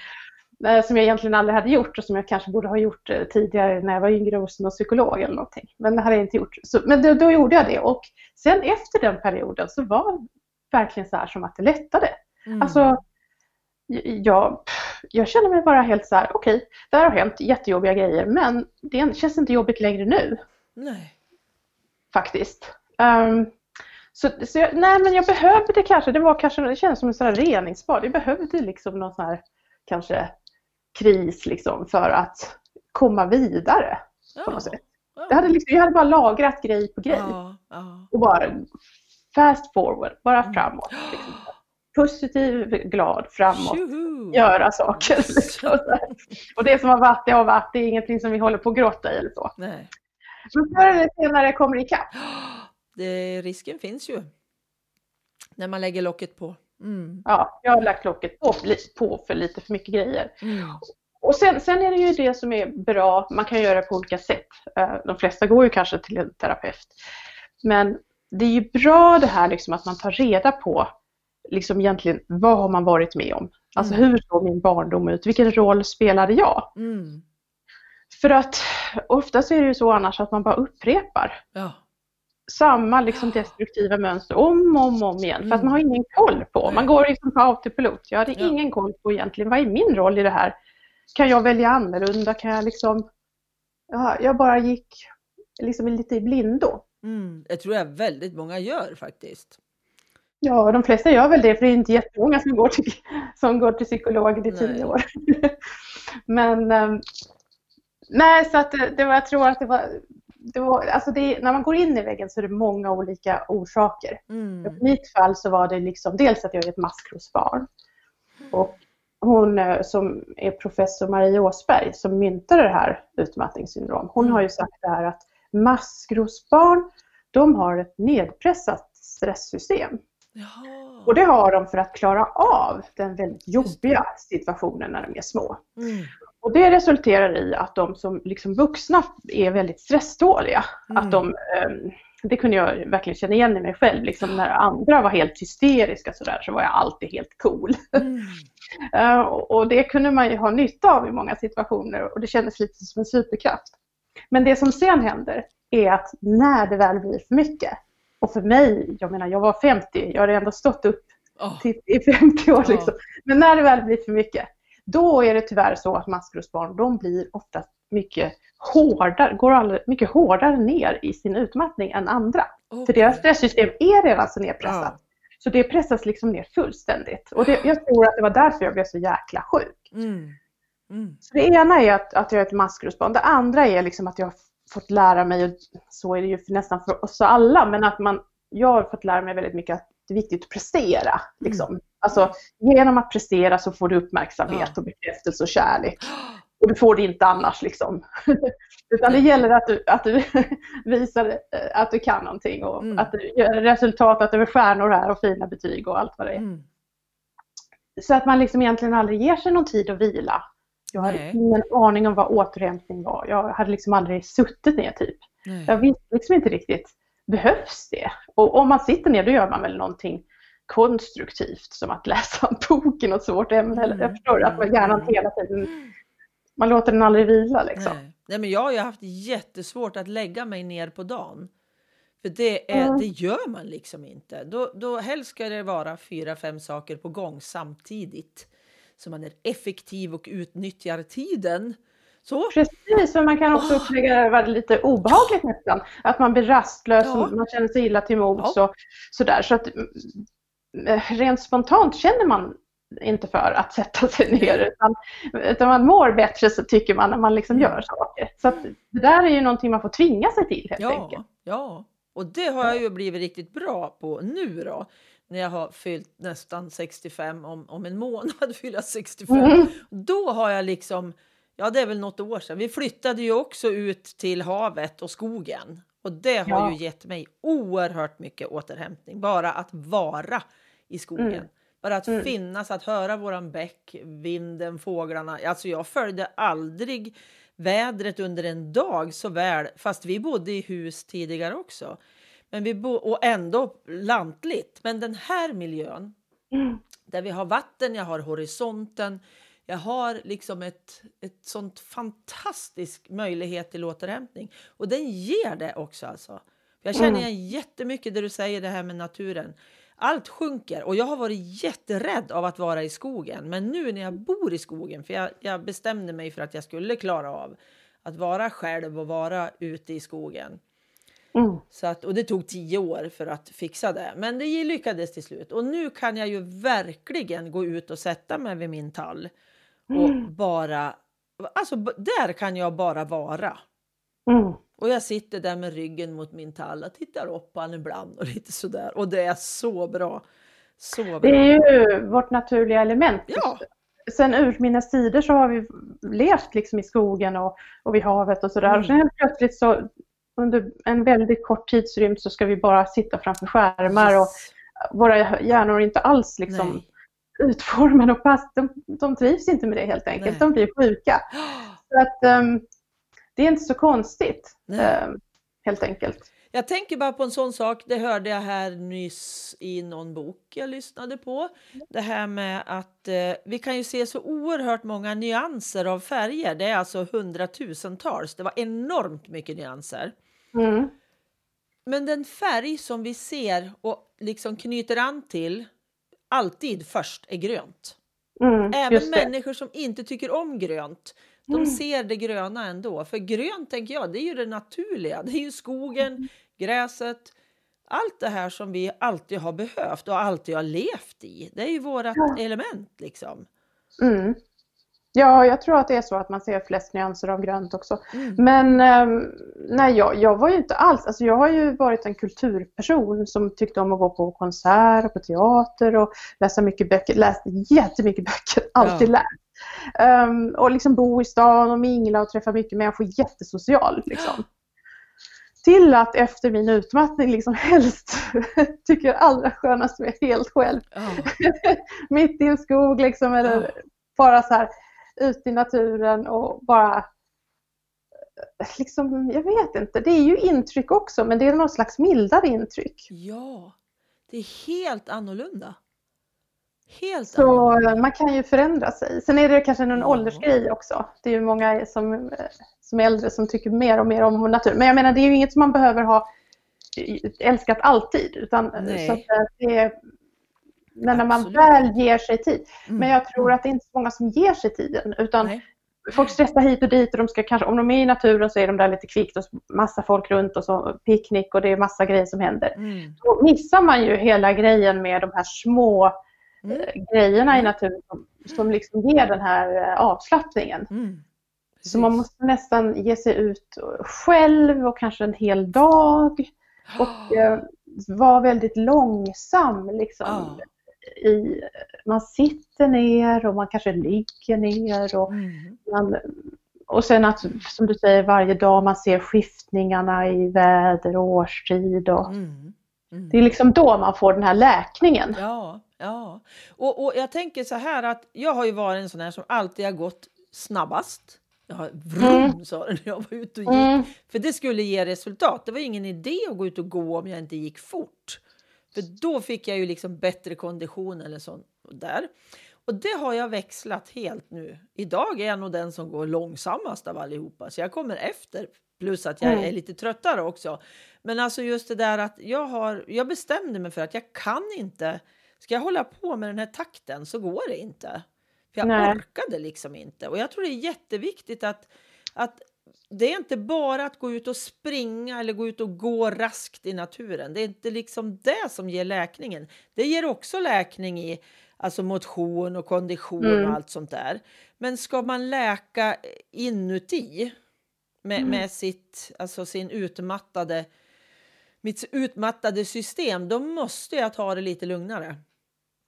Eh, som jag egentligen aldrig hade gjort och som jag kanske borde ha gjort eh, tidigare när jag var yngre hos någon psykolog eller någonting. Men det hade jag inte gjort. Så, men då, då, gjorde jag det och sen efter den perioden så var verkligen så här som att det lättade. Mm. Alltså, jag, jag känner mig bara helt så här, okej, okay, det här har hänt jättejobbiga grejer men det känns inte jobbigt längre nu. Nej. Faktiskt. Um, så, så jag, nej men jag behövde kanske, det var kanske, det känns som en sån här reningsbad. Jag behövde liksom någon sån här kanske kris liksom för att komma vidare ja. på något sätt. Ja. Det hade liksom, jag hade bara lagrat grej på grej. Ja, och bara fast forward, bara framåt. Liksom. Positiv, glad, framåt, Tjuhu. göra saker. Liksom. Och det som har varit, det har varit. Det är ingenting som vi håller på att gråta i eller så. Nej. Men förr eller senare kommer det ikapp. Det, risken finns ju. När man lägger locket på. Mm. Ja, jag har lagt locket på, på för lite för mycket grejer. Mm. Och sen, sen, är det ju det som är bra, man kan göra det på olika sätt. Eh, de flesta går ju kanske till en terapeut. Men det är ju bra det här liksom att man tar reda på liksom egentligen vad har man varit med om? Alltså mm. hur såg min barndom ut? Vilken roll spelade jag? Mm. För att ofta så är det ju så annars att man bara upprepar. Ja samma liksom destruktiva mönster om och om, om igen för att man har ingen koll på. Man går liksom på autopilot. Jag hade ja. ingen koll på egentligen vad är min roll i det här? Kan jag välja annorlunda? Kan jag liksom... Ja, jag bara gick liksom lite i blindo. Mm, jag tror jag väldigt många gör faktiskt. Ja, de flesta gör väl det för det är inte jättemånga som går till, som går till psykologen i tio år. Men um, nej, så att det, det var, jag tror att det var det var, alltså det, när man går in i väggen så är det många olika orsaker. Mm. I mitt fall så var det liksom dels att jag är ett maskrosbarn. Och hon eh, som är professor Marie Åsberg som myntade det här utmattningssyndrom, hon mm. har ju sagt det här att maskrosbarn, de har ett nedpressat stresssystem. Jaha. Och det har de för att klara av den väldigt jobbiga situationen när de är små. Mm. Och det resulterar i att de som liksom vuxna är väldigt stressdåliga. Mm. Att de, ehm, det kunde jag verkligen känna igen i mig själv. Liksom när andra var helt hysteriska så, där, så var jag alltid helt cool. Mm. Eh, och det kunde man ju ha nytta av i många situationer och det kändes lite som en superkraft. Men det som sen händer är att när det väl blir för mycket, och för mig, jag menar jag var 50, jag hade ändå stått upp oh. till, i 50 år. Liksom. Men när det väl blir för mycket, då är det tyvärr så att maskrosbarn, de blir ofta mycket hårdare, går alldeles, mycket hårdare ner i sin utmattning än andra. Okay. För deras stresssystem är redan så nedpressat. Ja. Så det pressas liksom ner fullständigt. Och det, jag tror att det var därför jag blev så jäkla sjuk. Mm. Mm. Så det ena är att, att jag är ett maskrosbarn. Det andra är liksom att jag har fått lära mig, och så är det ju nästan för oss alla, men att man, jag har fått lära mig väldigt mycket att det är viktigt att prestera. Liksom. Mm. Alltså, genom att prestera så får du uppmärksamhet och bekräftelse och kärlek. Och du får det inte annars. Liksom. Utan det gäller att du, att du visar eh, att du kan någonting och mm. att du gör resultat, att det är stjärnor här och fina betyg och allt vad det är. Mm. Så att man liksom egentligen aldrig ger sig någon tid att vila. Jag hade Nej. ingen aning om vad återhämtning var. Jag hade liksom aldrig suttit ner typ. Nej. Jag visste liksom inte riktigt, behövs det? Och om man sitter ner då gör man väl någonting konstruktivt som att läsa en bok i något svårt ämne. Mm. Jag förstår att man hjärnan hela tiden, man låter den aldrig vila liksom. Nej. Nej, men jag har ju haft jättesvårt att lägga mig ner på dagen. För det, är, mm. det gör man liksom inte. Då, då helst ska det vara fyra, fem saker på gång samtidigt. Så man är effektiv och utnyttjar tiden. Så. Precis, för man kan också oh. uppleva det lite obehagligt nästan. Att man blir rastlös, ja. man känner sig illa till mods ja. och sådär. Så att Eh, rent spontant känner man inte för att sätta sig ner utan, utan man mår bättre så tycker man när man liksom mm. gör saker. Så det där är ju någonting man får tvinga sig till helt ja, enkelt. Ja, och det har jag ju blivit riktigt bra på nu då när jag har fyllt nästan 65 om, om en månad fyller 65. Mm. Då har jag liksom, ja det är väl något år sedan, vi flyttade ju också ut till havet och skogen och det har ja. ju gett mig oerhört mycket återhämtning, bara att vara i skogen. Mm. Bara att mm. finnas, att höra våran bäck, vinden, fåglarna. Alltså jag följde aldrig vädret under en dag så väl, fast vi bodde i hus tidigare också. Men vi bo och ändå lantligt. Men den här miljön, mm. där vi har vatten, jag har horisonten, jag har liksom ett, ett sånt fantastisk möjlighet till återhämtning. Och den ger det också alltså. Jag känner mm. igen jättemycket det du säger det här med naturen Allt sjunker och jag har varit jätterädd av att vara i skogen. Men nu när jag bor i skogen, för jag, jag bestämde mig för att jag skulle klara av att vara själv och vara ute i skogen. Mm. Så att, och det tog tio år för att fixa det, men det lyckades till slut. Och nu kan jag ju verkligen gå ut och sätta mig vid min tall och mm. bara... Alltså, där kan jag bara vara. Mm. Och jag sitter där med ryggen mot min tall och tittar upp på honom ibland och lite sådär. Och det är så bra. Så bra. Det är ju vårt naturliga element. Ja. Sen urminnes tider så har vi levt liksom i skogen och, och vid havet och sådär. Mm. Och sen helt plötsligt så under en väldigt kort tidsrymd så ska vi bara sitta framför skärmar yes. och våra hjärnor är inte alls liksom utformade och pass. De, de trivs inte med det helt enkelt. Nej. De blir sjuka. Så att, um, det är inte så konstigt um, helt enkelt. Jag tänker bara på en sån sak, det hörde jag här nyss i någon bok jag lyssnade på. Det här med att eh, vi kan ju se så oerhört många nyanser av färger. Det är alltså hundratusentals. Det var enormt mycket nyanser. Mm. Men den färg som vi ser och liksom knyter an till alltid först är grönt. Mm, Även människor som inte tycker om grönt, de mm. ser det gröna ändå. För grönt tänker jag, det är ju det naturliga. Det är ju skogen, mm. gräset, allt det här som vi alltid har behövt och alltid har levt i. Det är ju vårt ja. element liksom. Mm. Ja, jag tror att det är så att man ser flest nyanser av grönt också. Mm. Men eh, nej, jag, jag var ju inte alls, alltså jag har ju varit en kulturperson som tyckte om att gå på konsert och på teater och läsa mycket böcker, läst jättemycket böcker, alltid ja. läst. Um, och liksom bo i stan och mingla och träffa mycket människor, jättesocial liksom. Till att efter min utmattning liksom helst tycker allra skönast med helt själv. Oh. Mitt i en skog liksom eller oh. bara så här ut i naturen och bara liksom, jag vet inte, det är ju intryck också men det är någon slags mildare intryck. Ja, det är helt annorlunda. Helt så annorlunda. man kan ju förändra sig. Sen är det kanske någon ja. åldersgrej också. Det är ju många som, som är äldre som tycker mer och mer om natur. Men jag menar det är ju inget som man behöver ha älskat alltid. Utan, så det är, men när man väl ger sig tid. Mm. Men jag tror att det är inte så många som ger sig tiden utan Nej. folk stressar hit och dit och de ska kanske, om de är i naturen så är de där lite kvickt och massa folk runt och så picknick och det är massa grejer som händer. Mm. Då missar man ju hela grejen med de här små mm. Eh, grejerna i naturen som, som liksom ger den här eh, avslappningen. Mm. Så man måste nästan ge sig ut själv och kanske en hel dag och eh, vara väldigt långsam. Liksom. Oh i, man sitter ner och man kanske ligger ner och, mm. man, och sen att som du säger varje dag man ser skiftningarna i väder och årstid. Och, mm. Mm. Det är liksom då man får den här läkningen. Ja, ja. Och, och jag tänker så här att jag har ju varit en sån här som alltid har gått snabbast. Jag har vrum mm. sa det när jag var ute och gick. Mm. För det skulle ge resultat. Det var ingen idé att gå ut och gå om jag inte gick fort. För då fick jag ju liksom bättre kondition eller så där. Och det har jag växlat helt nu. Idag är jag nog den som går långsammast av allihopa, så jag kommer efter. Plus att jag mm. är lite tröttare också. Men alltså just det där att jag har, jag bestämde mig för att jag kan inte, ska jag hålla på med den här takten så går det inte. För jag Nej. orkade liksom inte. Och jag tror det är jätteviktigt att, att det är inte bara att gå ut och springa eller gå ut och gå raskt i naturen. Det är inte liksom det som ger läkningen. Det ger också läkning i alltså motion och kondition mm. och allt sånt där. Men ska man läka inuti med, mm. med sitt, alltså sin utmattade, mitt utmattade system, då måste jag ta det lite lugnare.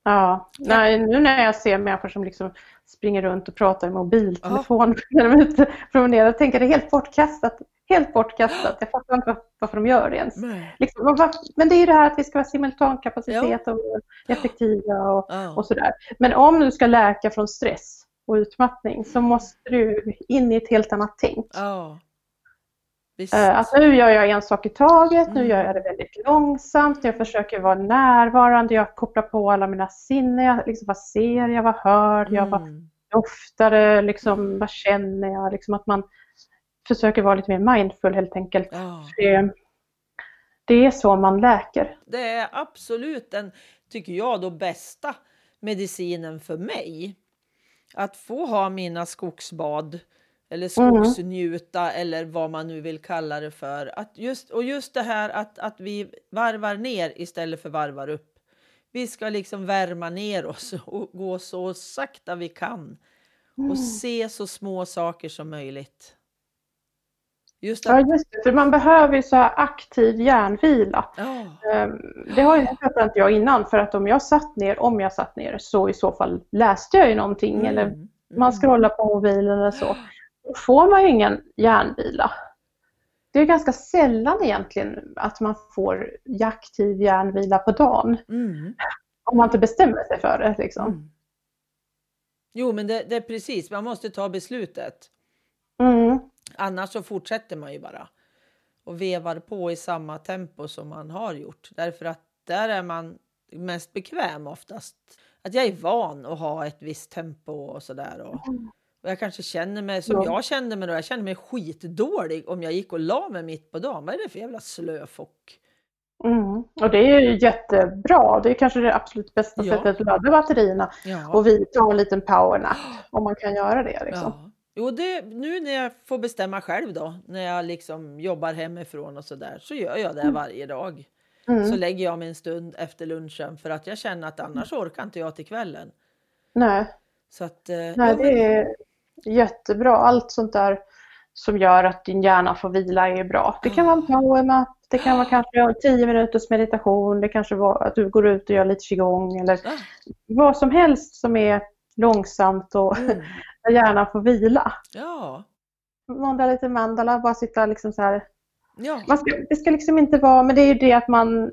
Ja, nej, nu när jag ser människor som liksom springer runt och pratar i mobiltelefon ja. när de är ute och promenerar, tänker det är helt bortkastat. Helt bortkastat. Jag fattar inte varför de gör det ens. Liksom, men det är ju det här att vi ska ha simultankapacitet ja. och effektiva och, ja. och sådär. Men om du ska läka från stress och utmattning så måste du in i ett helt annat tänk. Ja. Eh, att nu gör jag en sak i taget, mm. nu gör jag det väldigt långsamt, jag försöker vara närvarande, jag kopplar på alla mina sinnen. Liksom, vad ser jag, vad hör jag, mm. vad doftar det, liksom, vad känner jag? Liksom att man försöker vara lite mer mindful helt enkelt. Oh. Det, det är så man läker. Det är absolut den, tycker jag, då bästa medicinen för mig. Att få ha mina skogsbad eller Mm. skogsnjuta eller vad man nu vill kalla det för. Att just, och just det här att, att vi varvar ner istället för varvar upp. Vi ska liksom värma ner oss och gå så sakta vi kan Mm. och se så små saker som möjligt. Just Ja, just det. För man behöver ju så här aktiv hjärnvila. Ehm, Det har ju fattat inte jag innan för att om jag satt ner, om jag satt ner så i så fall läste jag ju någonting eller mm, man scrollar på mobilen eller så. Då får man ju ingen hjärnvila. Det är ganska sällan egentligen att man får aktiv hjärnvila på dagen. mm, Om man inte bestämmer sig för det liksom. mm. Jo, men det, det är precis, man måste ta beslutet. Mm. Annars så fortsätter man ju bara och vevar på i samma tempo som man har gjort. Därför att där är man mest bekväm oftast. Att jag är van att ha ett visst tempo och sådär. Och, och jag kanske känner mig som Ja. jag kände mig då. Jag kände mig skitdålig om jag gick och la mig mitt på dagen. Vad är det för jävla slöfock? Mm. Och det är ju jättebra. Det är kanske det absolut bästa Ja. sättet att ladda batterierna. Ja. Och vi tar en liten powernap om man kan göra det. Liksom. Ja. Jo, det, nu när jag får bestämma själv då, när jag liksom jobbar hemifrån och så där, så gör jag det varje dag. Mm. Så lägger jag mig en stund efter lunchen för att jag känner att annars orkar inte jag till kvällen. Nej, Så att, eh, nej ja, men- det är jättebra. Allt sånt där som gör att din hjärna får vila är bra. Det kan vara en powernap, det kan vara kanske 10 minuters meditation, det kanske var att du går ut och gör lite qigong eller Ah, vad som helst som är långsamt och mm, där hjärnan får vila. ja, Måndag lite mandala, bara sitta liksom så här. ja, ska, det ska liksom inte vara, men det är ju det att man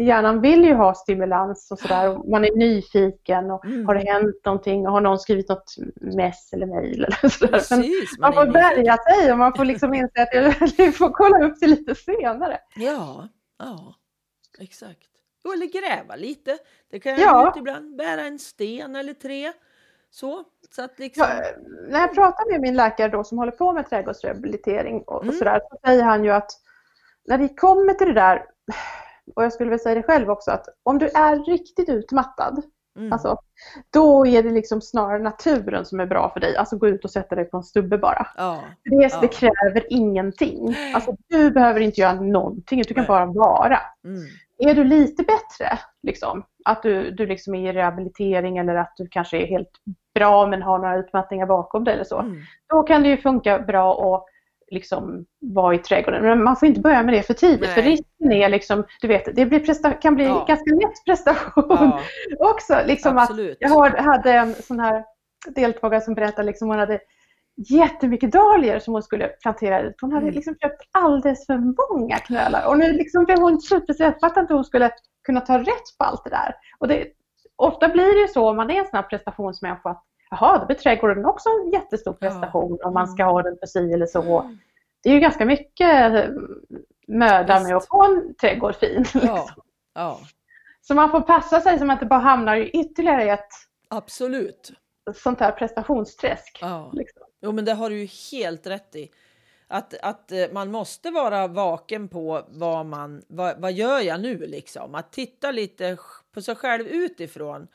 Hjärnan vill ju ha stimulans och sådär. Man är nyfiken och Mm. har det hänt någonting och har någon skrivit något mess eller mejl eller sådär. Precis. man är får värja sig och man får liksom inse att jag får kolla upp det lite senare. Ja, ja, exakt. Eller gräva lite. Det kan jag Ja. göra ut ibland. Bära en sten eller tre. Så, så att liksom... Ja, när jag pratar med min läkare då som håller på med trädgårdsrehabilitering och, Mm. och sådär så säger han ju att när vi kommer till det där och jag skulle väl säga det själv också att om du är riktigt utmattad Mm. Alltså, då är det liksom snarare naturen som är bra för dig. Alltså gå ut och sätta dig på en stubbe bara. ja, Det, det Ja. kräver ingenting. Alltså, du behöver inte göra någonting, du kan Nej. bara vara. mm, Är du lite bättre, liksom, att du, du liksom är i rehabilitering eller att du kanske är helt bra men har några utmattningar bakom dig eller så. mm. Då kan det ju funka bra att liksom vara i trädgården. Men man får inte börja med det för tidigt. Nej. För risken är liksom, du vet, det blir kan bli Ja. ganska lätt prestation Ja, också. Liksom att jag hade en sån här deltagare som berättade liksom hon hade jättemycket dahlior som hon skulle plantera ut. Hon hade Mm. liksom köpt alldeles för många knölar och nu liksom blev hon superstressad. Fattade inte hur hon skulle kunna ta rätt på allt det där. Och det, ofta blir det ju så om man är en sån här prestationsmänniska att jaha, då blir trädgården också en jättestor Ja. prestation om man ska Mm. ha den för si eller så. Det är ju ganska mycket eh, möda med att få en trädgård fin. Ja, Liksom. ja, Så man får passa sig så man inte bara hamnar i ytterligare ett absolut. sånt här prestationsträsk. Ja. Liksom. Jo, men det har du ju helt rätt i. Att, att eh, man måste vara vaken på vad man, vad, vad gör jag nu liksom? Att titta lite på sig själv utifrån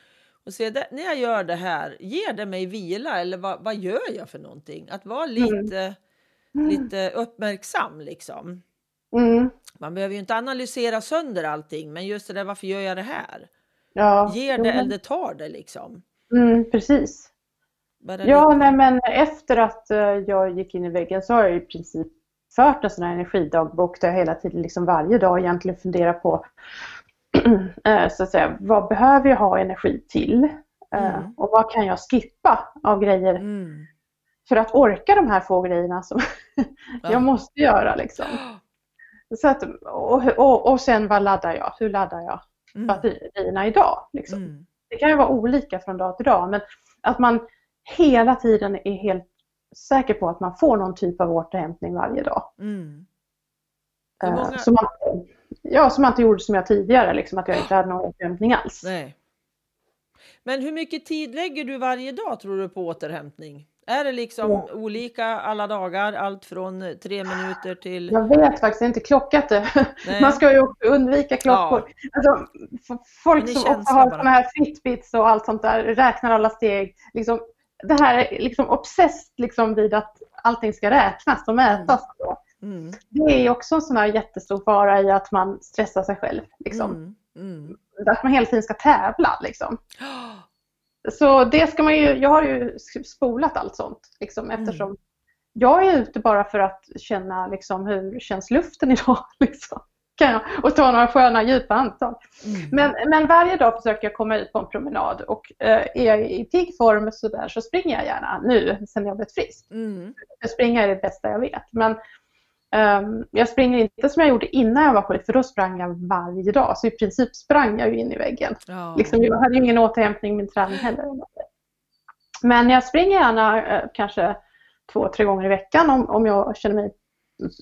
och se det, när jag gör det här, ger det mig vila eller vad, vad gör jag för någonting? Att vara lite, lite uppmärksam liksom. Mm. Man behöver ju inte analysera sönder allting, men just det där varför gör jag det här? Ja, Ger det men- eller tar det liksom? Mm, precis. Bara Ja, lite- nej, men efter att eh, jag gick in i väggen så har jag i princip fört en sån här energidagbok där jag hela tiden, liksom varje dag egentligen funderar på så att säga, vad behöver jag ha energi till? Eh, Mm. Och vad kan jag skippa av grejer Mm. för att orka de här få grejerna som Ja. jag måste göra. Liksom. Så att, och, och, och sen vad laddar jag? Hur laddar jag Mm. batterierna idag? Liksom? Mm. Det kan ju vara olika från dag till dag men att man hela tiden är helt säker på att man får någon typ av återhämtning varje dag. Mm. Hur Eh, många- Så man, ja, som inte gjorde som jag tidigare, liksom, att jag inte hade någon återhämtning alls. Nej. Men hur mycket tid lägger du varje dag tror du på återhämtning? Är det liksom ja. olika alla dagar, allt från tre minuter till... Jag vet faktiskt inte klockat det. Nej. Man ska ju undvika klockor. Ja. Alltså, folk som också har sådana här fitbits och allt sånt där, räknar alla steg. Liksom, det här är liksom obsessed liksom vid att allting ska räknas och mätas. Mm. Mm. Det är också en sån här jättestor fara i att man stressar sig själv. Liksom. Mm. mm. Att man hela tiden ska tävla. Liksom. Så det ska man ju, jag har ju spolat allt sånt liksom, mm. eftersom jag är ute bara för att känna liksom, hur känns luften idag. Liksom. Kan jag, och ta några sköna djupa andetag. Mm. Men, men varje dag försöker jag komma ut på en promenad och eh, är jag i pigg form så, där, så springer jag gärna nu sen jag blivit frisk. Mm. Springa är det bästa jag vet. Men jag springer inte som jag gjorde innan jag var sjuk för då sprang jag varje dag. Så i princip sprang jag ju in i väggen. Oh. Liksom, jag hade ju ingen återhämtning i min träning heller. Men jag springer gärna eh, kanske två, tre gånger i veckan om, om jag känner mig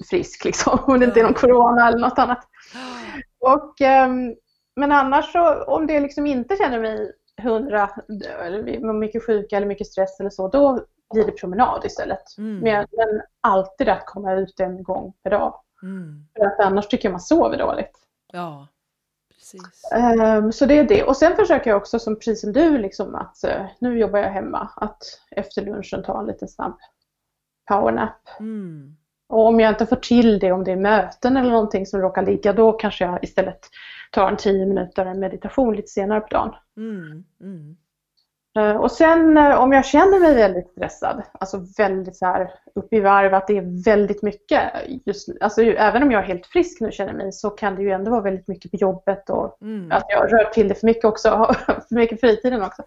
frisk, liksom, om det inte är någon corona eller något annat. Och, um, men annars så, om det liksom inte känner mig hundra, eller mycket sjuka eller mycket stress eller så, då blir det promenad istället. Mm. Men, men, alltid att komma ut en gång per dag. Mm. För att annars tycker jag man sover dåligt. Ja, precis. Um, så det är det. Och sen försöker jag också, som precis som du, liksom, att uh, nu jobbar jag hemma, att efter lunchen ta en liten snabb powernap. Mm. Och om jag inte får till det, om det är möten eller någonting som råkar ligga, då kanske jag istället tar en tio minuter en meditation lite senare på dagen. Mm, mm. Och sen eh, om jag känner mig väldigt stressad, alltså väldigt så här upp i varv, att det är väldigt mycket just alltså även om jag är helt frisk nu känner mig så kan det ju ändå vara väldigt mycket på jobbet och mm. att jag rör till det för mycket också, för mycket fritiden också.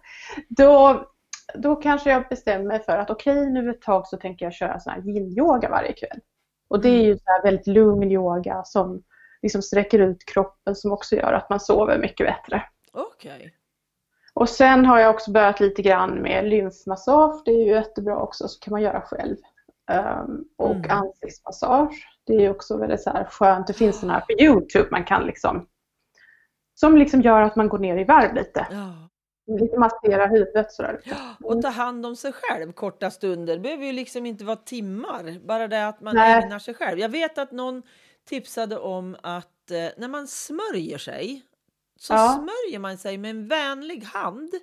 Då, då kanske jag bestämmer mig för att okej okay, nu ett tag så tänker jag köra sån här yin-yoga varje kväll. Och det är mm. ju så väldigt lugn yoga som liksom sträcker ut kroppen som också gör att man sover mycket bättre. Okej. Okay. Och sen har jag också börjat lite grann med lymfmassage. Det är ju jättebra också, så kan man göra själv. Um, och mm. ansiktsmassage. Det är också väldigt så här skönt. Det finns sådana här på Youtube man kan liksom som liksom gör att man går ner i varv lite. Ja. Lite massera huvudet sådär. Och ta hand om sig själv korta stunder. Det behöver ju liksom inte vara timmar. Bara det att man Nej. ägnar sig själv. Jag vet att någon tipsade om att eh, när man smörjer sig så ja. smörjer man sig med en vänlig hand.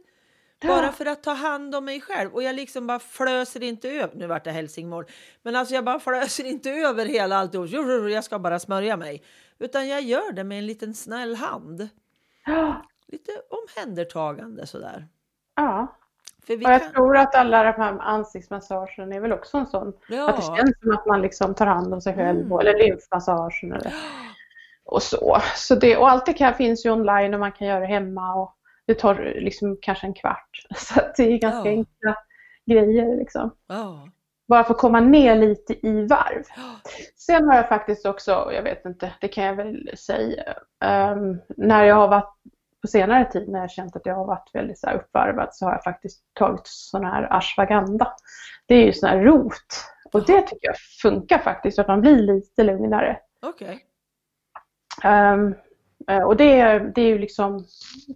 Bara för att ta hand om mig själv. Och jag liksom bara flöser inte över. Nu vart det hälsingemål. Men alltså jag bara flöser inte över hela alltihop. Jag ska bara smörja mig. Utan jag gör det med en liten snäll hand. Ja. Lite omhändertagande sådär. Ja. För och jag kan... tror att alla de här ansiktsmassagen är väl också en sån. Ja. Att det känns som att man liksom tar hand om sig själv. Mm. Eller lymfmassagen. Eller och så. så det, och allt det kan, finns ju online och man kan göra det hemma och det tar liksom kanske en kvart. Så det är ganska ja. enkla grejer liksom. Ja. Bara för att komma ner lite i varv. Sen har jag faktiskt också, jag vet inte, det kan jag väl säga, um, när jag har varit på senare tid när jag känt att jag har varit väldigt så uppvarvad så har jag faktiskt tagit sån här ashwagandha. Det är ju sån här rot och det tycker jag funkar faktiskt så att man blir lite lugnare. Okay. Um, och det, det är ju liksom,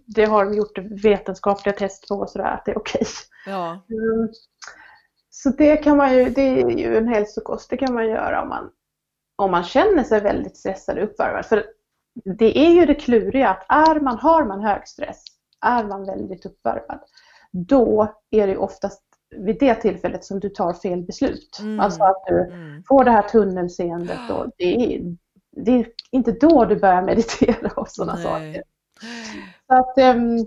det har de gjort vetenskapliga test på och sådär, att det är okej. Okay. Ja. Um, så det kan man ju, det är ju en hälsokost, det kan man göra om man, om man känner sig väldigt stressad och uppvarvad. För det är ju det kluriga att är man, har man hög stress, är man väldigt uppvarvad, då är det oftast vid det tillfället som du tar fel beslut. Mm. Alltså att du mm. får det här tunnelseendet och det är, det är inte då du börjar meditera och sådana saker. Så att, um,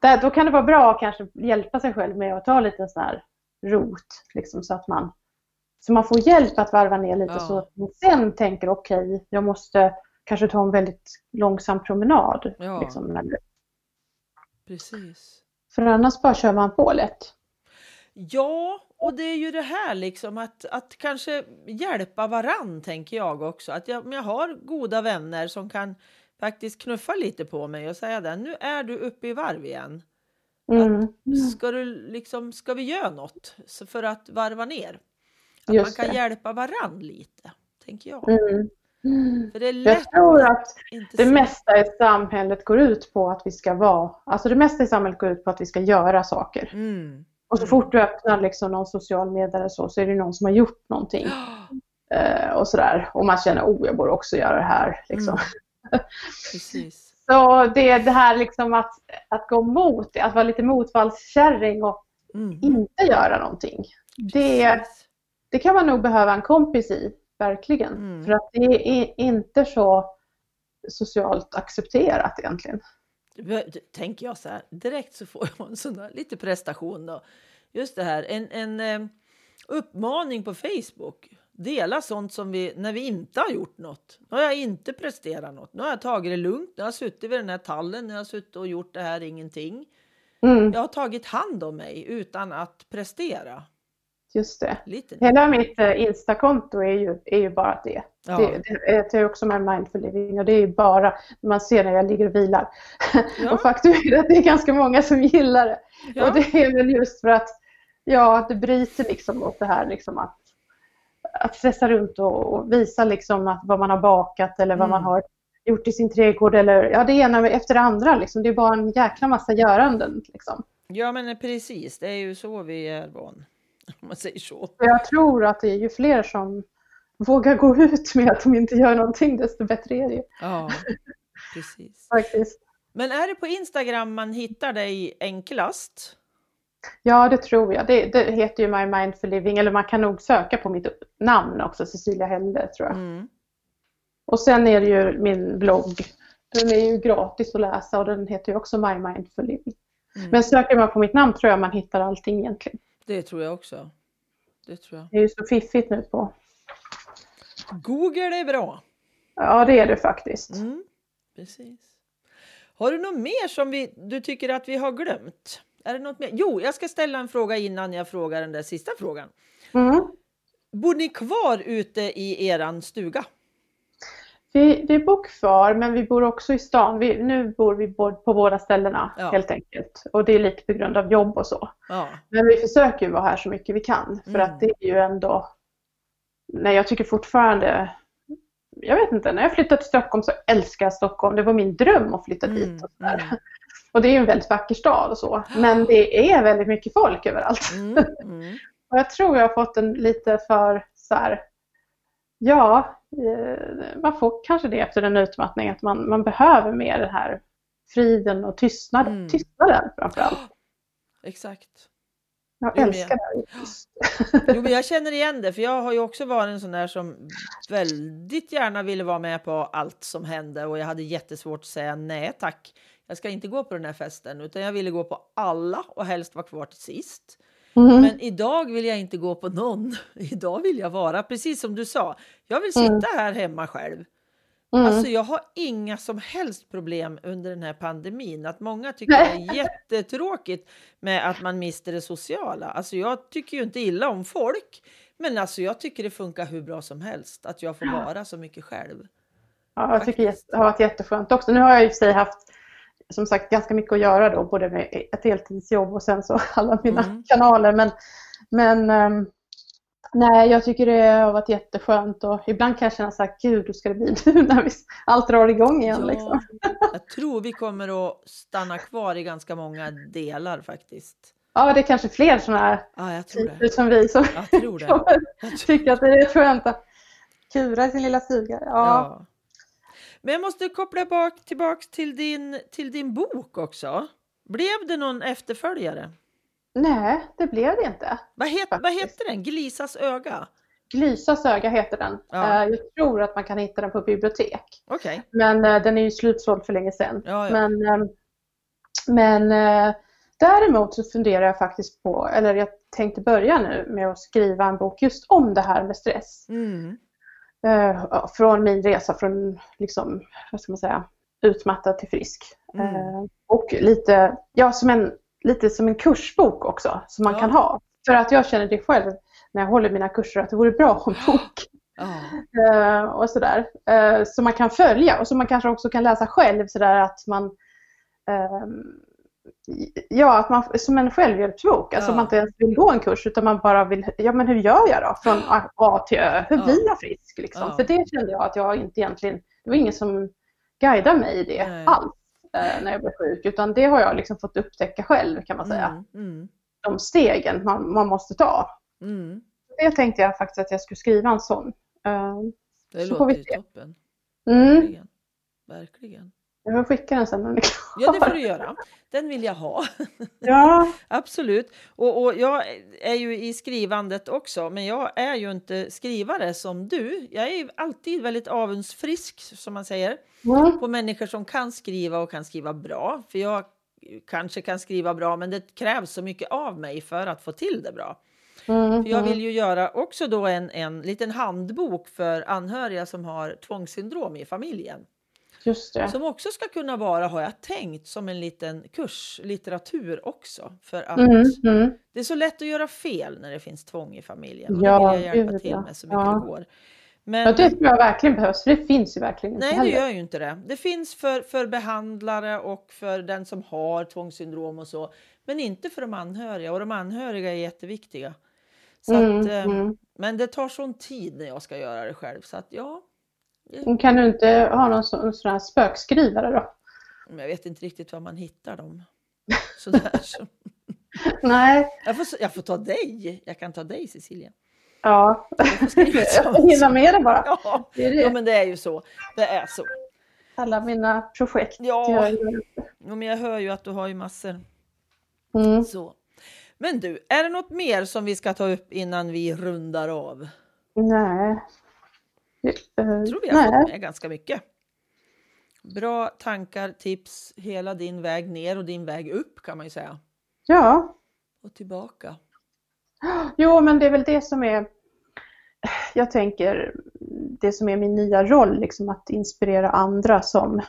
där, då kan det vara bra att kanske hjälpa sig själv med att ta lite sån här rot, liksom, så att man så man får hjälp att varva ner lite ja. så att man sen tänker okej, okay, jag måste kanske ta en väldigt långsam promenad. Ja. Liksom, Precis. För annars bara kör man på lätt. Ja, och det är ju det här liksom att, att kanske hjälpa varann tänker jag också. Att jag, jag har goda vänner som kan faktiskt knuffa lite på mig och säga det. Nu är du uppe i varv igen. Mm. Att, ska, du liksom, ska vi göra något för att varva ner? Att Just man kan det. hjälpa varann lite, tänker jag. Mm. För det är lätt jag tror att det mesta i samhället går ut på att vi ska vara, alltså det mesta i samhället går ut på att vi ska göra saker. Mm. Och så Mm. fort du öppnar liksom någon social medie eller så, så är det någon som har gjort någonting. Eh, och sådär. Och man känner, oh jag borde också göra det här. Liksom. Mm. Precis. Så det är det här liksom att, att gå mot det, att vara lite motvallskärring och Mm. inte göra någonting. Det, det kan man nog behöva en kompis i, verkligen. Mm. För att det är inte så socialt accepterat egentligen. Tänker jag så här, direkt så får jag en sån där, lite prestation då. Just det här, en, en eh, uppmaning på Facebook. Dela sånt som vi, när vi inte har gjort något. Nu har jag inte presterat något. Nu har jag tagit det lugnt. Nu har jag suttit vid den här tallen. Nu har jag suttit och gjort det här ingenting. Mm, Jag har tagit hand om mig utan att prestera. Just det. Lite. Hela mitt eh, Insta-konto är ju, är ju bara det. Ja. Det, det, det är också med mindful living och det är ju bara, man ser när jag ligger och vilar. Ja. och faktum är att det är ganska många som gillar det. Ja. Och det är väl just för att ja, det bryter liksom mot det här liksom att, att stressa runt och, och visa liksom att vad man har bakat eller vad Mm. man har gjort i sin trädgård eller ja, det ena efter det andra. Liksom. Det är bara en jäkla massa göranden. Liksom. Ja, men precis. Det är ju så vi är van. Om man säger så. Jag tror att det är ju fler som vågar gå ut med att de inte gör någonting, desto bättre är det ju Ja, precis. faktiskt. Men är det på Instagram man hittar dig enklast? Ja, det tror jag. Det, det heter ju My Mindful Living, eller man kan nog söka på mitt namn också, Cecilia Helle tror jag. Mm. Och sen är det ju min blogg. Den är ju gratis att läsa och den heter ju också My Mindful Living. Mm. Men söker man på mitt namn tror jag man hittar allting egentligen. Det tror jag också. Det tror jag. Det är ju så fiffigt nu på. Google är bra. Ja, det är det faktiskt. Mm. Precis. Har du något mer som vi, du tycker att vi har glömt? Är det något mer? Jo, jag ska ställa en fråga innan jag frågar den där sista frågan. Mm. Bor ni kvar ute i eran stuga? Vi, vi bor kvar men vi bor också i stan. Vi, nu bor vi på båda ställena Ja. helt enkelt. Och det är lite på grund av jobb och så. Ja. Men vi försöker vara här så mycket vi kan. För Mm. att det är ju ändå... Nej, jag tycker fortfarande... Jag vet inte, när jag flyttade till Stockholm så älskar jag Stockholm. Det var min dröm att flytta Mm, dit. Och, mm. och det är ju en väldigt vacker stad och så. Men det är väldigt mycket folk överallt. Mm, mm. Och jag tror jag har fått en lite för så här, ja, man får kanske det efter en utmattning att man, man behöver mer den här friden och tystnad, Mm. tystnaden framförallt. Exakt. Jag älskar det. Jo, men jag känner igen det, för jag har ju också varit en sån där som väldigt gärna ville vara med på allt som hände och jag hade jättesvårt att säga nej tack. Jag ska inte gå på den här festen, utan jag ville gå på alla och helst vara kvar till sist. Mhm. Men idag vill jag inte gå på någon. Idag vill jag vara, precis som du sa, jag vill sitta Mm. här hemma själv. Mm. Alltså jag har inga som helst problem under den här pandemin. Att många tycker det är jättetråkigt med att man mister det sociala. Alltså jag tycker ju inte illa om folk. Men alltså jag tycker det funkar hur bra som helst. Att jag får vara så mycket själv. Ja, jag tycker det har varit jätteskönt också. Nu har jag i och för sig haft som sagt ganska mycket att göra då, både med ett heltidsjobb och sen så alla mina Mm. kanaler. Men, men ehm, nej, jag tycker det har varit jätteskönt och ibland kan jag känna så här, gud hur ska det bli nu när vi, allt drar igång igen liksom. jag tror vi kommer att stanna kvar i ganska många delar faktiskt. Ja, det är kanske fler sådana här Ja, typer som vi som Jag tror det. Jag tror tycka att det är skönt att kura i sin lilla stuga. Ja. Ja. Men jag måste koppla bak, tillbaks till din, till din bok också. Blev det någon efterföljare? Nej, det blev det inte. Vad, het, vad hette den? Glisas öga? Glysas öga heter den. Ja. Eh, Jag tror att man kan hitta den på bibliotek. Okej. Men eh, den är ju slutsåld för länge sedan. Ja, ja. Men, ehm, men eh, däremot så funderar jag faktiskt på, eller jag tänkte börja nu med att skriva en bok just om det här med stress. Mm. Eh, Från min resa från, liksom, vad ska man säga, utmattad till frisk. Mm. Eh, Och lite, ja, som en, lite som en kursbok också, som man Ja. kan ha. För att jag känner det själv när jag håller mina kurser, att det vore bra att ha en bok. Eh, och sådär. Eh, som man kan följa och som man kanske också kan läsa själv sådär att man ehm, Ja, att man, som en självhjälpsbok. Alltså Ja. man inte ens vill gå en kurs utan man bara vill, ja men hur gör jag då? Från A till Ö. Hur Ja. blir jag frisk? Liksom? Ja. För det kände jag att jag inte egentligen, det var ingen som guidade mig i det Nej. alls eh, när jag blev sjuk. Utan det har jag liksom fått upptäcka själv kan man säga. Mm. Mm. de stegen man, man måste ta. Mm. Det tänkte jag faktiskt att jag skulle skriva en sån. Eh, Det Så låter ju toppen. Mm, Verkligen. Verkligen. Jag får skicka den sen när den är klar. Ja, det får du göra. Den vill jag ha. Ja, Absolut. Och, och jag är ju i skrivandet också, men jag är ju inte skrivare som du. Jag är ju alltid väldigt avundsfrisk, som man säger, mm, på människor som kan skriva och kan skriva bra. För jag kanske kan skriva bra, men det krävs så mycket av mig för att få till det bra. mm, För jag vill ju göra också då en, en liten handbok för anhöriga som har tvångssyndrom i familjen. Just det. Som också ska kunna vara, har jag tänkt, som en liten kurs, litteratur också. För att Mm, mm. det är så lätt att göra fel när det finns tvång i familjen. Och Ja, det vill jag hjälpa till med så mycket Ja. det går. Men, Ja, det tror jag verkligen behövs, för det finns ju verkligen inte nej, det heller. gör ju inte det. Det finns för, för behandlare och för den som har tvångssyndrom och så. Men inte för de anhöriga. Och de anhöriga är jätteviktiga. Så Mm, att, eh, mm. Men det tar sån tid när jag ska göra det själv. Så att ja, Kan du inte ha någon sån, sån här spökskrivare då? jag vet inte riktigt var man hittar dem. Sådär. Så. Nej, Jag, får, jag får ta dig. Jag kan ta dig Cecilia. ja. Jag hinna med det bara. Ja, Det det. ja, men det är ju så. Det är så. Alla mina projekt. Ja. Ja, men jag hör ju att du har ju massor. Mm. Så. Men du, är det något mer som vi ska ta upp innan vi rundar av? Nej. Eh, tror vi har fått med ganska mycket. Bra tankar, tips, hela din väg ner och din väg upp kan man ju säga. Ja, Och tillbaka. jo men det är väl det som är, jag tänker, det som är min nya roll, liksom att inspirera andra som,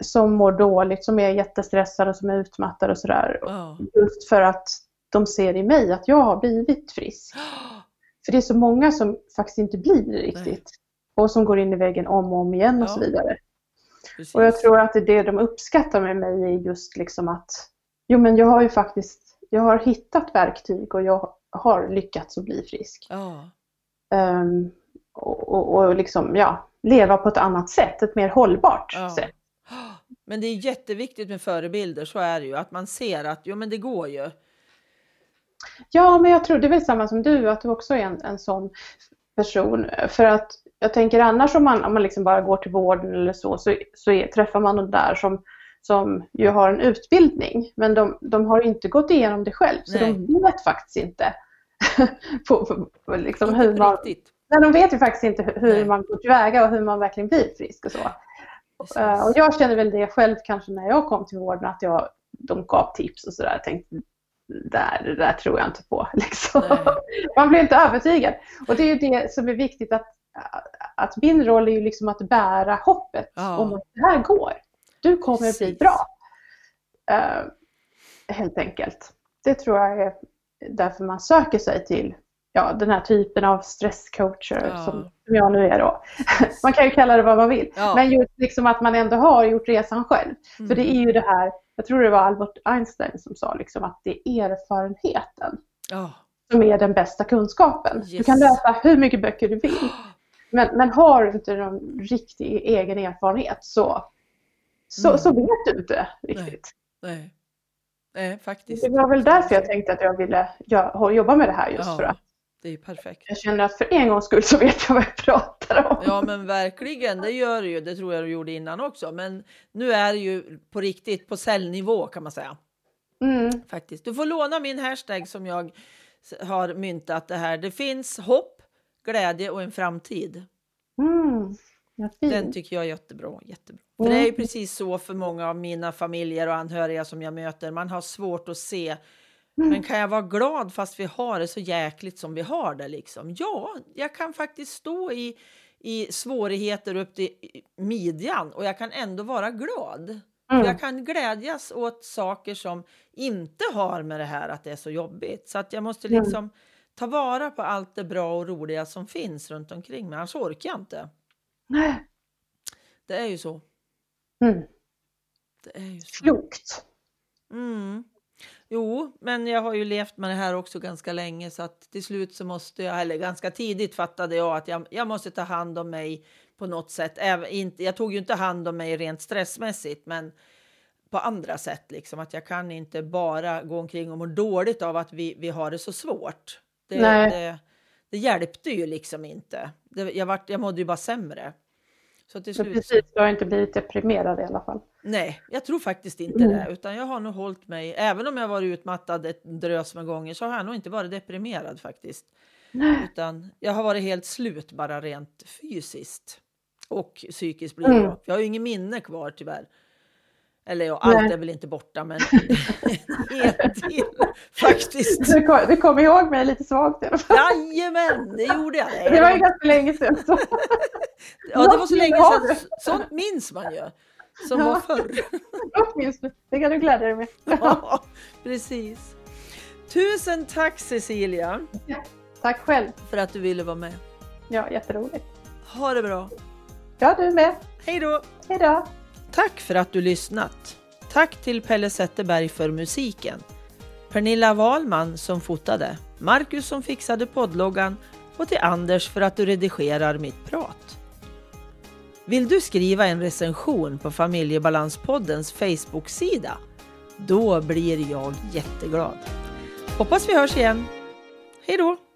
som mår dåligt, som är jättestressade och som är utmattade och sådär. Ja. Just för att de ser i mig att jag har blivit frisk. För det är så många som faktiskt inte blir riktigt. Och som går in i väggen om och om igen och Ja. så vidare. Precis. Och jag tror att det, det de uppskattar med mig är just liksom att jo men jag har ju faktiskt, jag har hittat verktyg och jag har lyckats att bli frisk. Ja, Ehm, och, och, och liksom, ja, leva på ett annat sätt, ett mer hållbart Ja. sätt. men det är jätteviktigt med förebilder, så är det ju. Att man ser att jo, men det går ju. Ja, men jag tror det är väl samma som du, att du också är en, en sån person. För att jag tänker annars om man, om man liksom bara går till vården eller så, så, så är, träffar man de där som, som ju har en utbildning, men de, de har inte gått igenom det själv, så Nej. de vet faktiskt inte på, på, på liksom Inte hur man, riktigt. nej, de vet ju faktiskt inte hur, Nej. man går tillväga och hur man verkligen blir frisk och så. Precis. Eh, och jag känner väl det själv kanske när jag kom till vården, att jag, de gav tips och sådär. Jag tänkte, där, det där tror jag inte på. Liksom. Man blir inte övertygad. Och det är ju det som är viktigt, att, att min roll är ju liksom att bära hoppet Ja. om att det här går. Du kommer att bli bra. Eh, helt enkelt. Det tror jag är därför man söker sig till ja, den här typen av stresscoacher Ja. som, som jag nu är då. Man kan ju kalla det vad man vill. Ja. Men just liksom att man ändå har gjort resan själv. För Mm. det är ju det här, jag tror det var Albert Einstein som sa liksom att det är erfarenheten Ja. som är den bästa kunskapen. Du Yes. kan läsa hur mycket böcker du vill. Men, men har du inte någon riktig egen erfarenhet så, så, Mm. så vet du inte riktigt. Nej. Nej, faktiskt. Det var väl därför jag tänkte att jag ville jobba med det här just Ja. för att Det är perfekt. jag känner att för en gångs skull så vet jag vad jag pratar om. Ja, men verkligen. Det gör du ju. Det tror jag du gjorde innan också. Men nu är det ju på riktigt på cellnivå kan man säga. Mm. Faktiskt. Du får låna min hashtag som jag har myntat det här. Det finns hopp, glädje och en framtid. Mm. Den tycker jag är jättebra. jättebra. För det är ju precis så för många av mina familjer och anhöriga som jag möter. Man har svårt att se. Men kan jag vara glad fast vi har det så jäkligt som vi har det liksom? Ja, jag kan faktiskt stå i, i svårigheter upp till midjan och jag kan ändå vara glad. Mm. Jag kan glädjas åt saker som inte har med det här att det är så jobbigt. Så att jag måste Mm. liksom ta vara på allt det bra och roliga som finns runt omkring mig. Annars orkar jag inte. Nej. Det är ju så. Mm. Det är ju så. Klokt. Mm. Jo, men jag har ju levt med det här också ganska länge så att till slut så måste jag, eller ganska tidigt fattade jag att jag, jag måste ta hand om mig på något sätt. Även, inte, jag tog ju inte hand om mig rent stressmässigt, men på andra sätt. Liksom. Att jag kan inte bara gå omkring och må dåligt av att vi, vi har det så svårt. Det, Nej. det, det hjälpte ju liksom inte. Det, jag, vart, jag mådde ju bara sämre. Så till slut... precis, du har inte blivit deprimerad i alla fall. Nej, jag tror faktiskt inte Mm. det. Utan jag har nog hållit mig, även om jag varit utmattad ett drös med gånger, så har jag nog inte varit deprimerad faktiskt. Utan jag har varit helt slut bara rent fysiskt. Och psykiskt blir Mm. Jag har ju inget minne kvar tyvärr. Eller ja, allt Nej. är väl inte borta, men en till faktiskt. Du, kom, du kommer ihåg mig lite svagt i alla fall. Jajamän, det gjorde jag. Nej, Det var ju ganska länge sedan. Så. ja, det var så länge sedan. Sånt minns man ju. Som Ja. var förr. Något minns du. Det kan du glädja dig med. Ja, precis. Tusen tack Cecilia Tack själv. för att du ville vara med. Ja, jätteroligt. Ha det bra. Ja, du med. Hej då! Hej då. Tack för att du lyssnat. Tack till Pelle Zetterberg för musiken. Pernilla Wahlman som fotade. Marcus som fixade poddloggan och till Anders för att du redigerar mitt prat. Vill du skriva en recension på Familjebalanspoddens Facebook-sida? Då blir jag jätteglad. Hoppas vi hörs igen. Hej då!